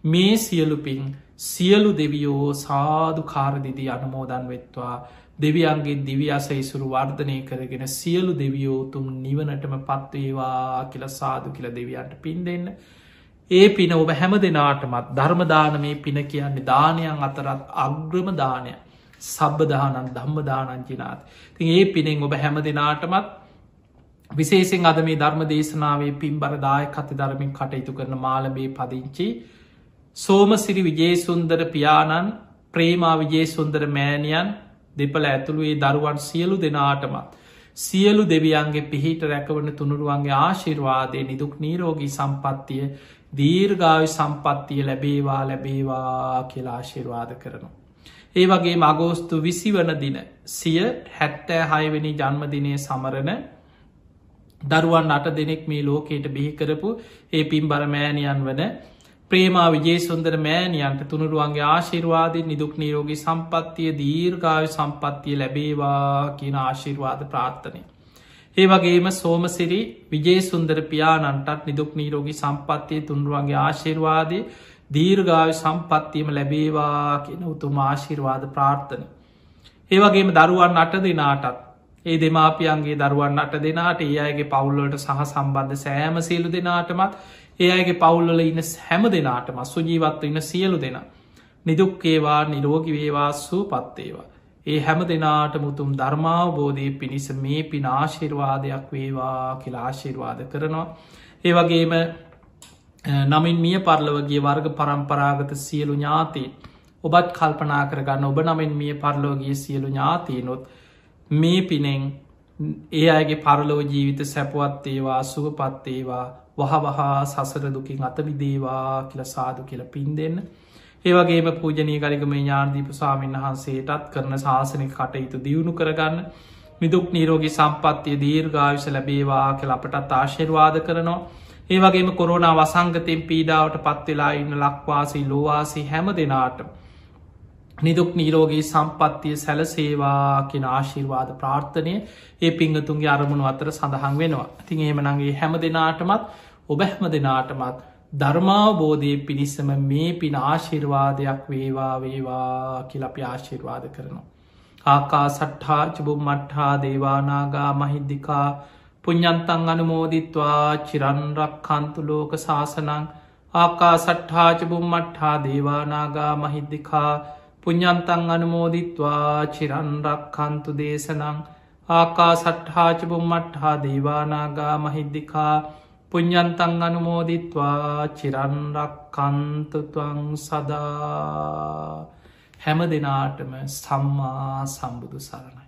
මේ සියලු පින් සියලු දෙවියෝ සාදු කාරදිදී අනමෝදන් වෙත්වා දෙවියන්ගේ දිවියස ඉසුරු වර්ධනය කරගෙන සියලු දෙවියෝතුම් නිවනටම පත්වේවා කියල සාදු කියල දෙවියන්ට පින් දෙන්න ඒ පින ඔබ හැම දෙනාටමත් ධර්මදානමේ පින කියන්නේ දානයන් අතරත් අග්‍රම දානය සබ්බදානන් ධම්මදානංචිනාත් ති ඒ පිනෙන් ඔබ හැම දෙනාටමත් විශේසිෙන් අද මේ ධර්ම දේශනාවේ පින් බරදාය කති ධරමින් කටයුතු කරන මාලබේ පදිංචි සෝමසිරි විජේසුන්දර පියාණන් ප්‍රේමා විජේසුන්දර මෑණියන් දෙපල ඇතුළුවේ දරුවන් සියලු දෙනාටමත් සියලු දෙවියන්ගේ පිහිට රැකවන තුනුරුවන්ගේ ආශිර්වාදය නිදුක් නීරෝගී සම්පත්තිය දීර්ගාවි සම්පත්තිය ලැබේවා ලැබේවා කියලා ආශිර්වාද කරනවා. ඒ වගේ මගෝස්තු විසි වන දින සිය හැත්තෑ හයවෙනි ජන්මදිනය සමරණ දරුවන් අට දෙනෙක් මේ ලෝකයට බිහිකරපු ඒ පින් බරමෑණියන් වන ප්‍රේමා විජේසුන්දර මෑණියන්ට තුනුරුවන්ගේ ආශිර්වාදී නිදුක් නීරෝගී සම්පත්තිය දීර්ගාව සම්පත්තිය ලැබේවා කියන ආශිර්වාද ප්‍රාර්ථනය. ඒ වගේම සෝමසිරි විජේසුන්දර පියානන්ටත් නිදුක් නීරෝගී සම්පත්තිය තුන්රුවන්ගේ ආශිර්වාදය දීර්ගාව සම්පත්තියම ලැබේවා කියන උතුම ආශිර්වාද ප්‍රාර්ථනය. ඒ වගේම දරුවන් අට දෙනාටත් ඒ දෙමාපියන්ගේ දරුවන් අට දෙනාට ඒ අයගේ පවුල්ලට සහ සම්බන්ධ සෑම සියලු දෙනාටමත් ඒ අයගේ පවුල්ල ඉන්න හැම දෙනාටම සුජීවත්ව ඉන්න සියලු දෙෙන. නිදුක්කේවා නිරෝගි වේවා සූ පත්තේවා. ඒ හැම දෙනාට මුතුම් ධර්මාවබෝධය පිණිස මේ පින ආශිර්වාදයක් වේවා කියලා ආශිර්වාද කරනවා. ඒ වගේම නමින් මිය පරලවගේ වර්ග පරම්පරාගත සියලු ඥාති ඔබත් කල්පනා කරගන්න ඔබ නමින් මිය පරලෝගේ සියලු ඥාතියනොත් මේ පිනෙන් ඒ අයගේ පරලෝ ජීවිත සැපවත්තේවා සුහපත්තේවා වහවහා සසර දුකින් අතවිදේවා කියල සාදු කියල පින් දෙන්න. ඒවගේම පූජනී ගරිකම ඥාර්දීප සාමීන් වහන්සේටත් කරන ශාසනය කටයුතු දියුණු කරගන්න මිදුක් නීරෝගී සම්පත්තිය දීර්ගාවිශ ලැබේවා කියල අපටත් ආශිර්වාද කරනවා. ඒ වගේම කොරුණා වසංගතයෙන් පීඩාවට පත්වෙලා ඉන්න ලක්වාසී ලෝවාසි හැම දෙනාට. නිදුක් නීරෝගේ සම්පත්තිය සැලසේවා කියෙන ආශිර්වාද ප්‍රාර්ථනය ඒ පිංගතුන්ගේ අරමුණු අතර සඳහන් වෙනවා. ඉතින් ඒමනගේ හැම දෙනාටමත් ඔබැහම දෙනාටමත් ධර්මාවබෝධය පිණිස්සම මේ පින ආශිර්වාදයක් වේවා වේවා කියලපි ආශිර්වාද කරනවා. ආකා සට්හා චබුම් මට්හා දේවානාගා මහිද්දිකා පුഞ්ඥන්තන් අනුමෝදිත්වා චිරන්රක් කන්තුලෝක ශාසනං ආකා සට්හාචබුම් මට්හා දේවානාගා මහිද්දිකා පුഞ්ඥන්තන් අනුමෝදිත්වා චිරන්රක් කන්තු දේශනං ආකා සට්හාචබුම් මට්හා දේවානාගා මහිද්දිකා පුഞ්ඥන්තන් අනුමෝදිත්වා චිරන්රක් කන්තුතුවං සදා හැම දෙනාටම සම්මා සම්බුදු සරණයි.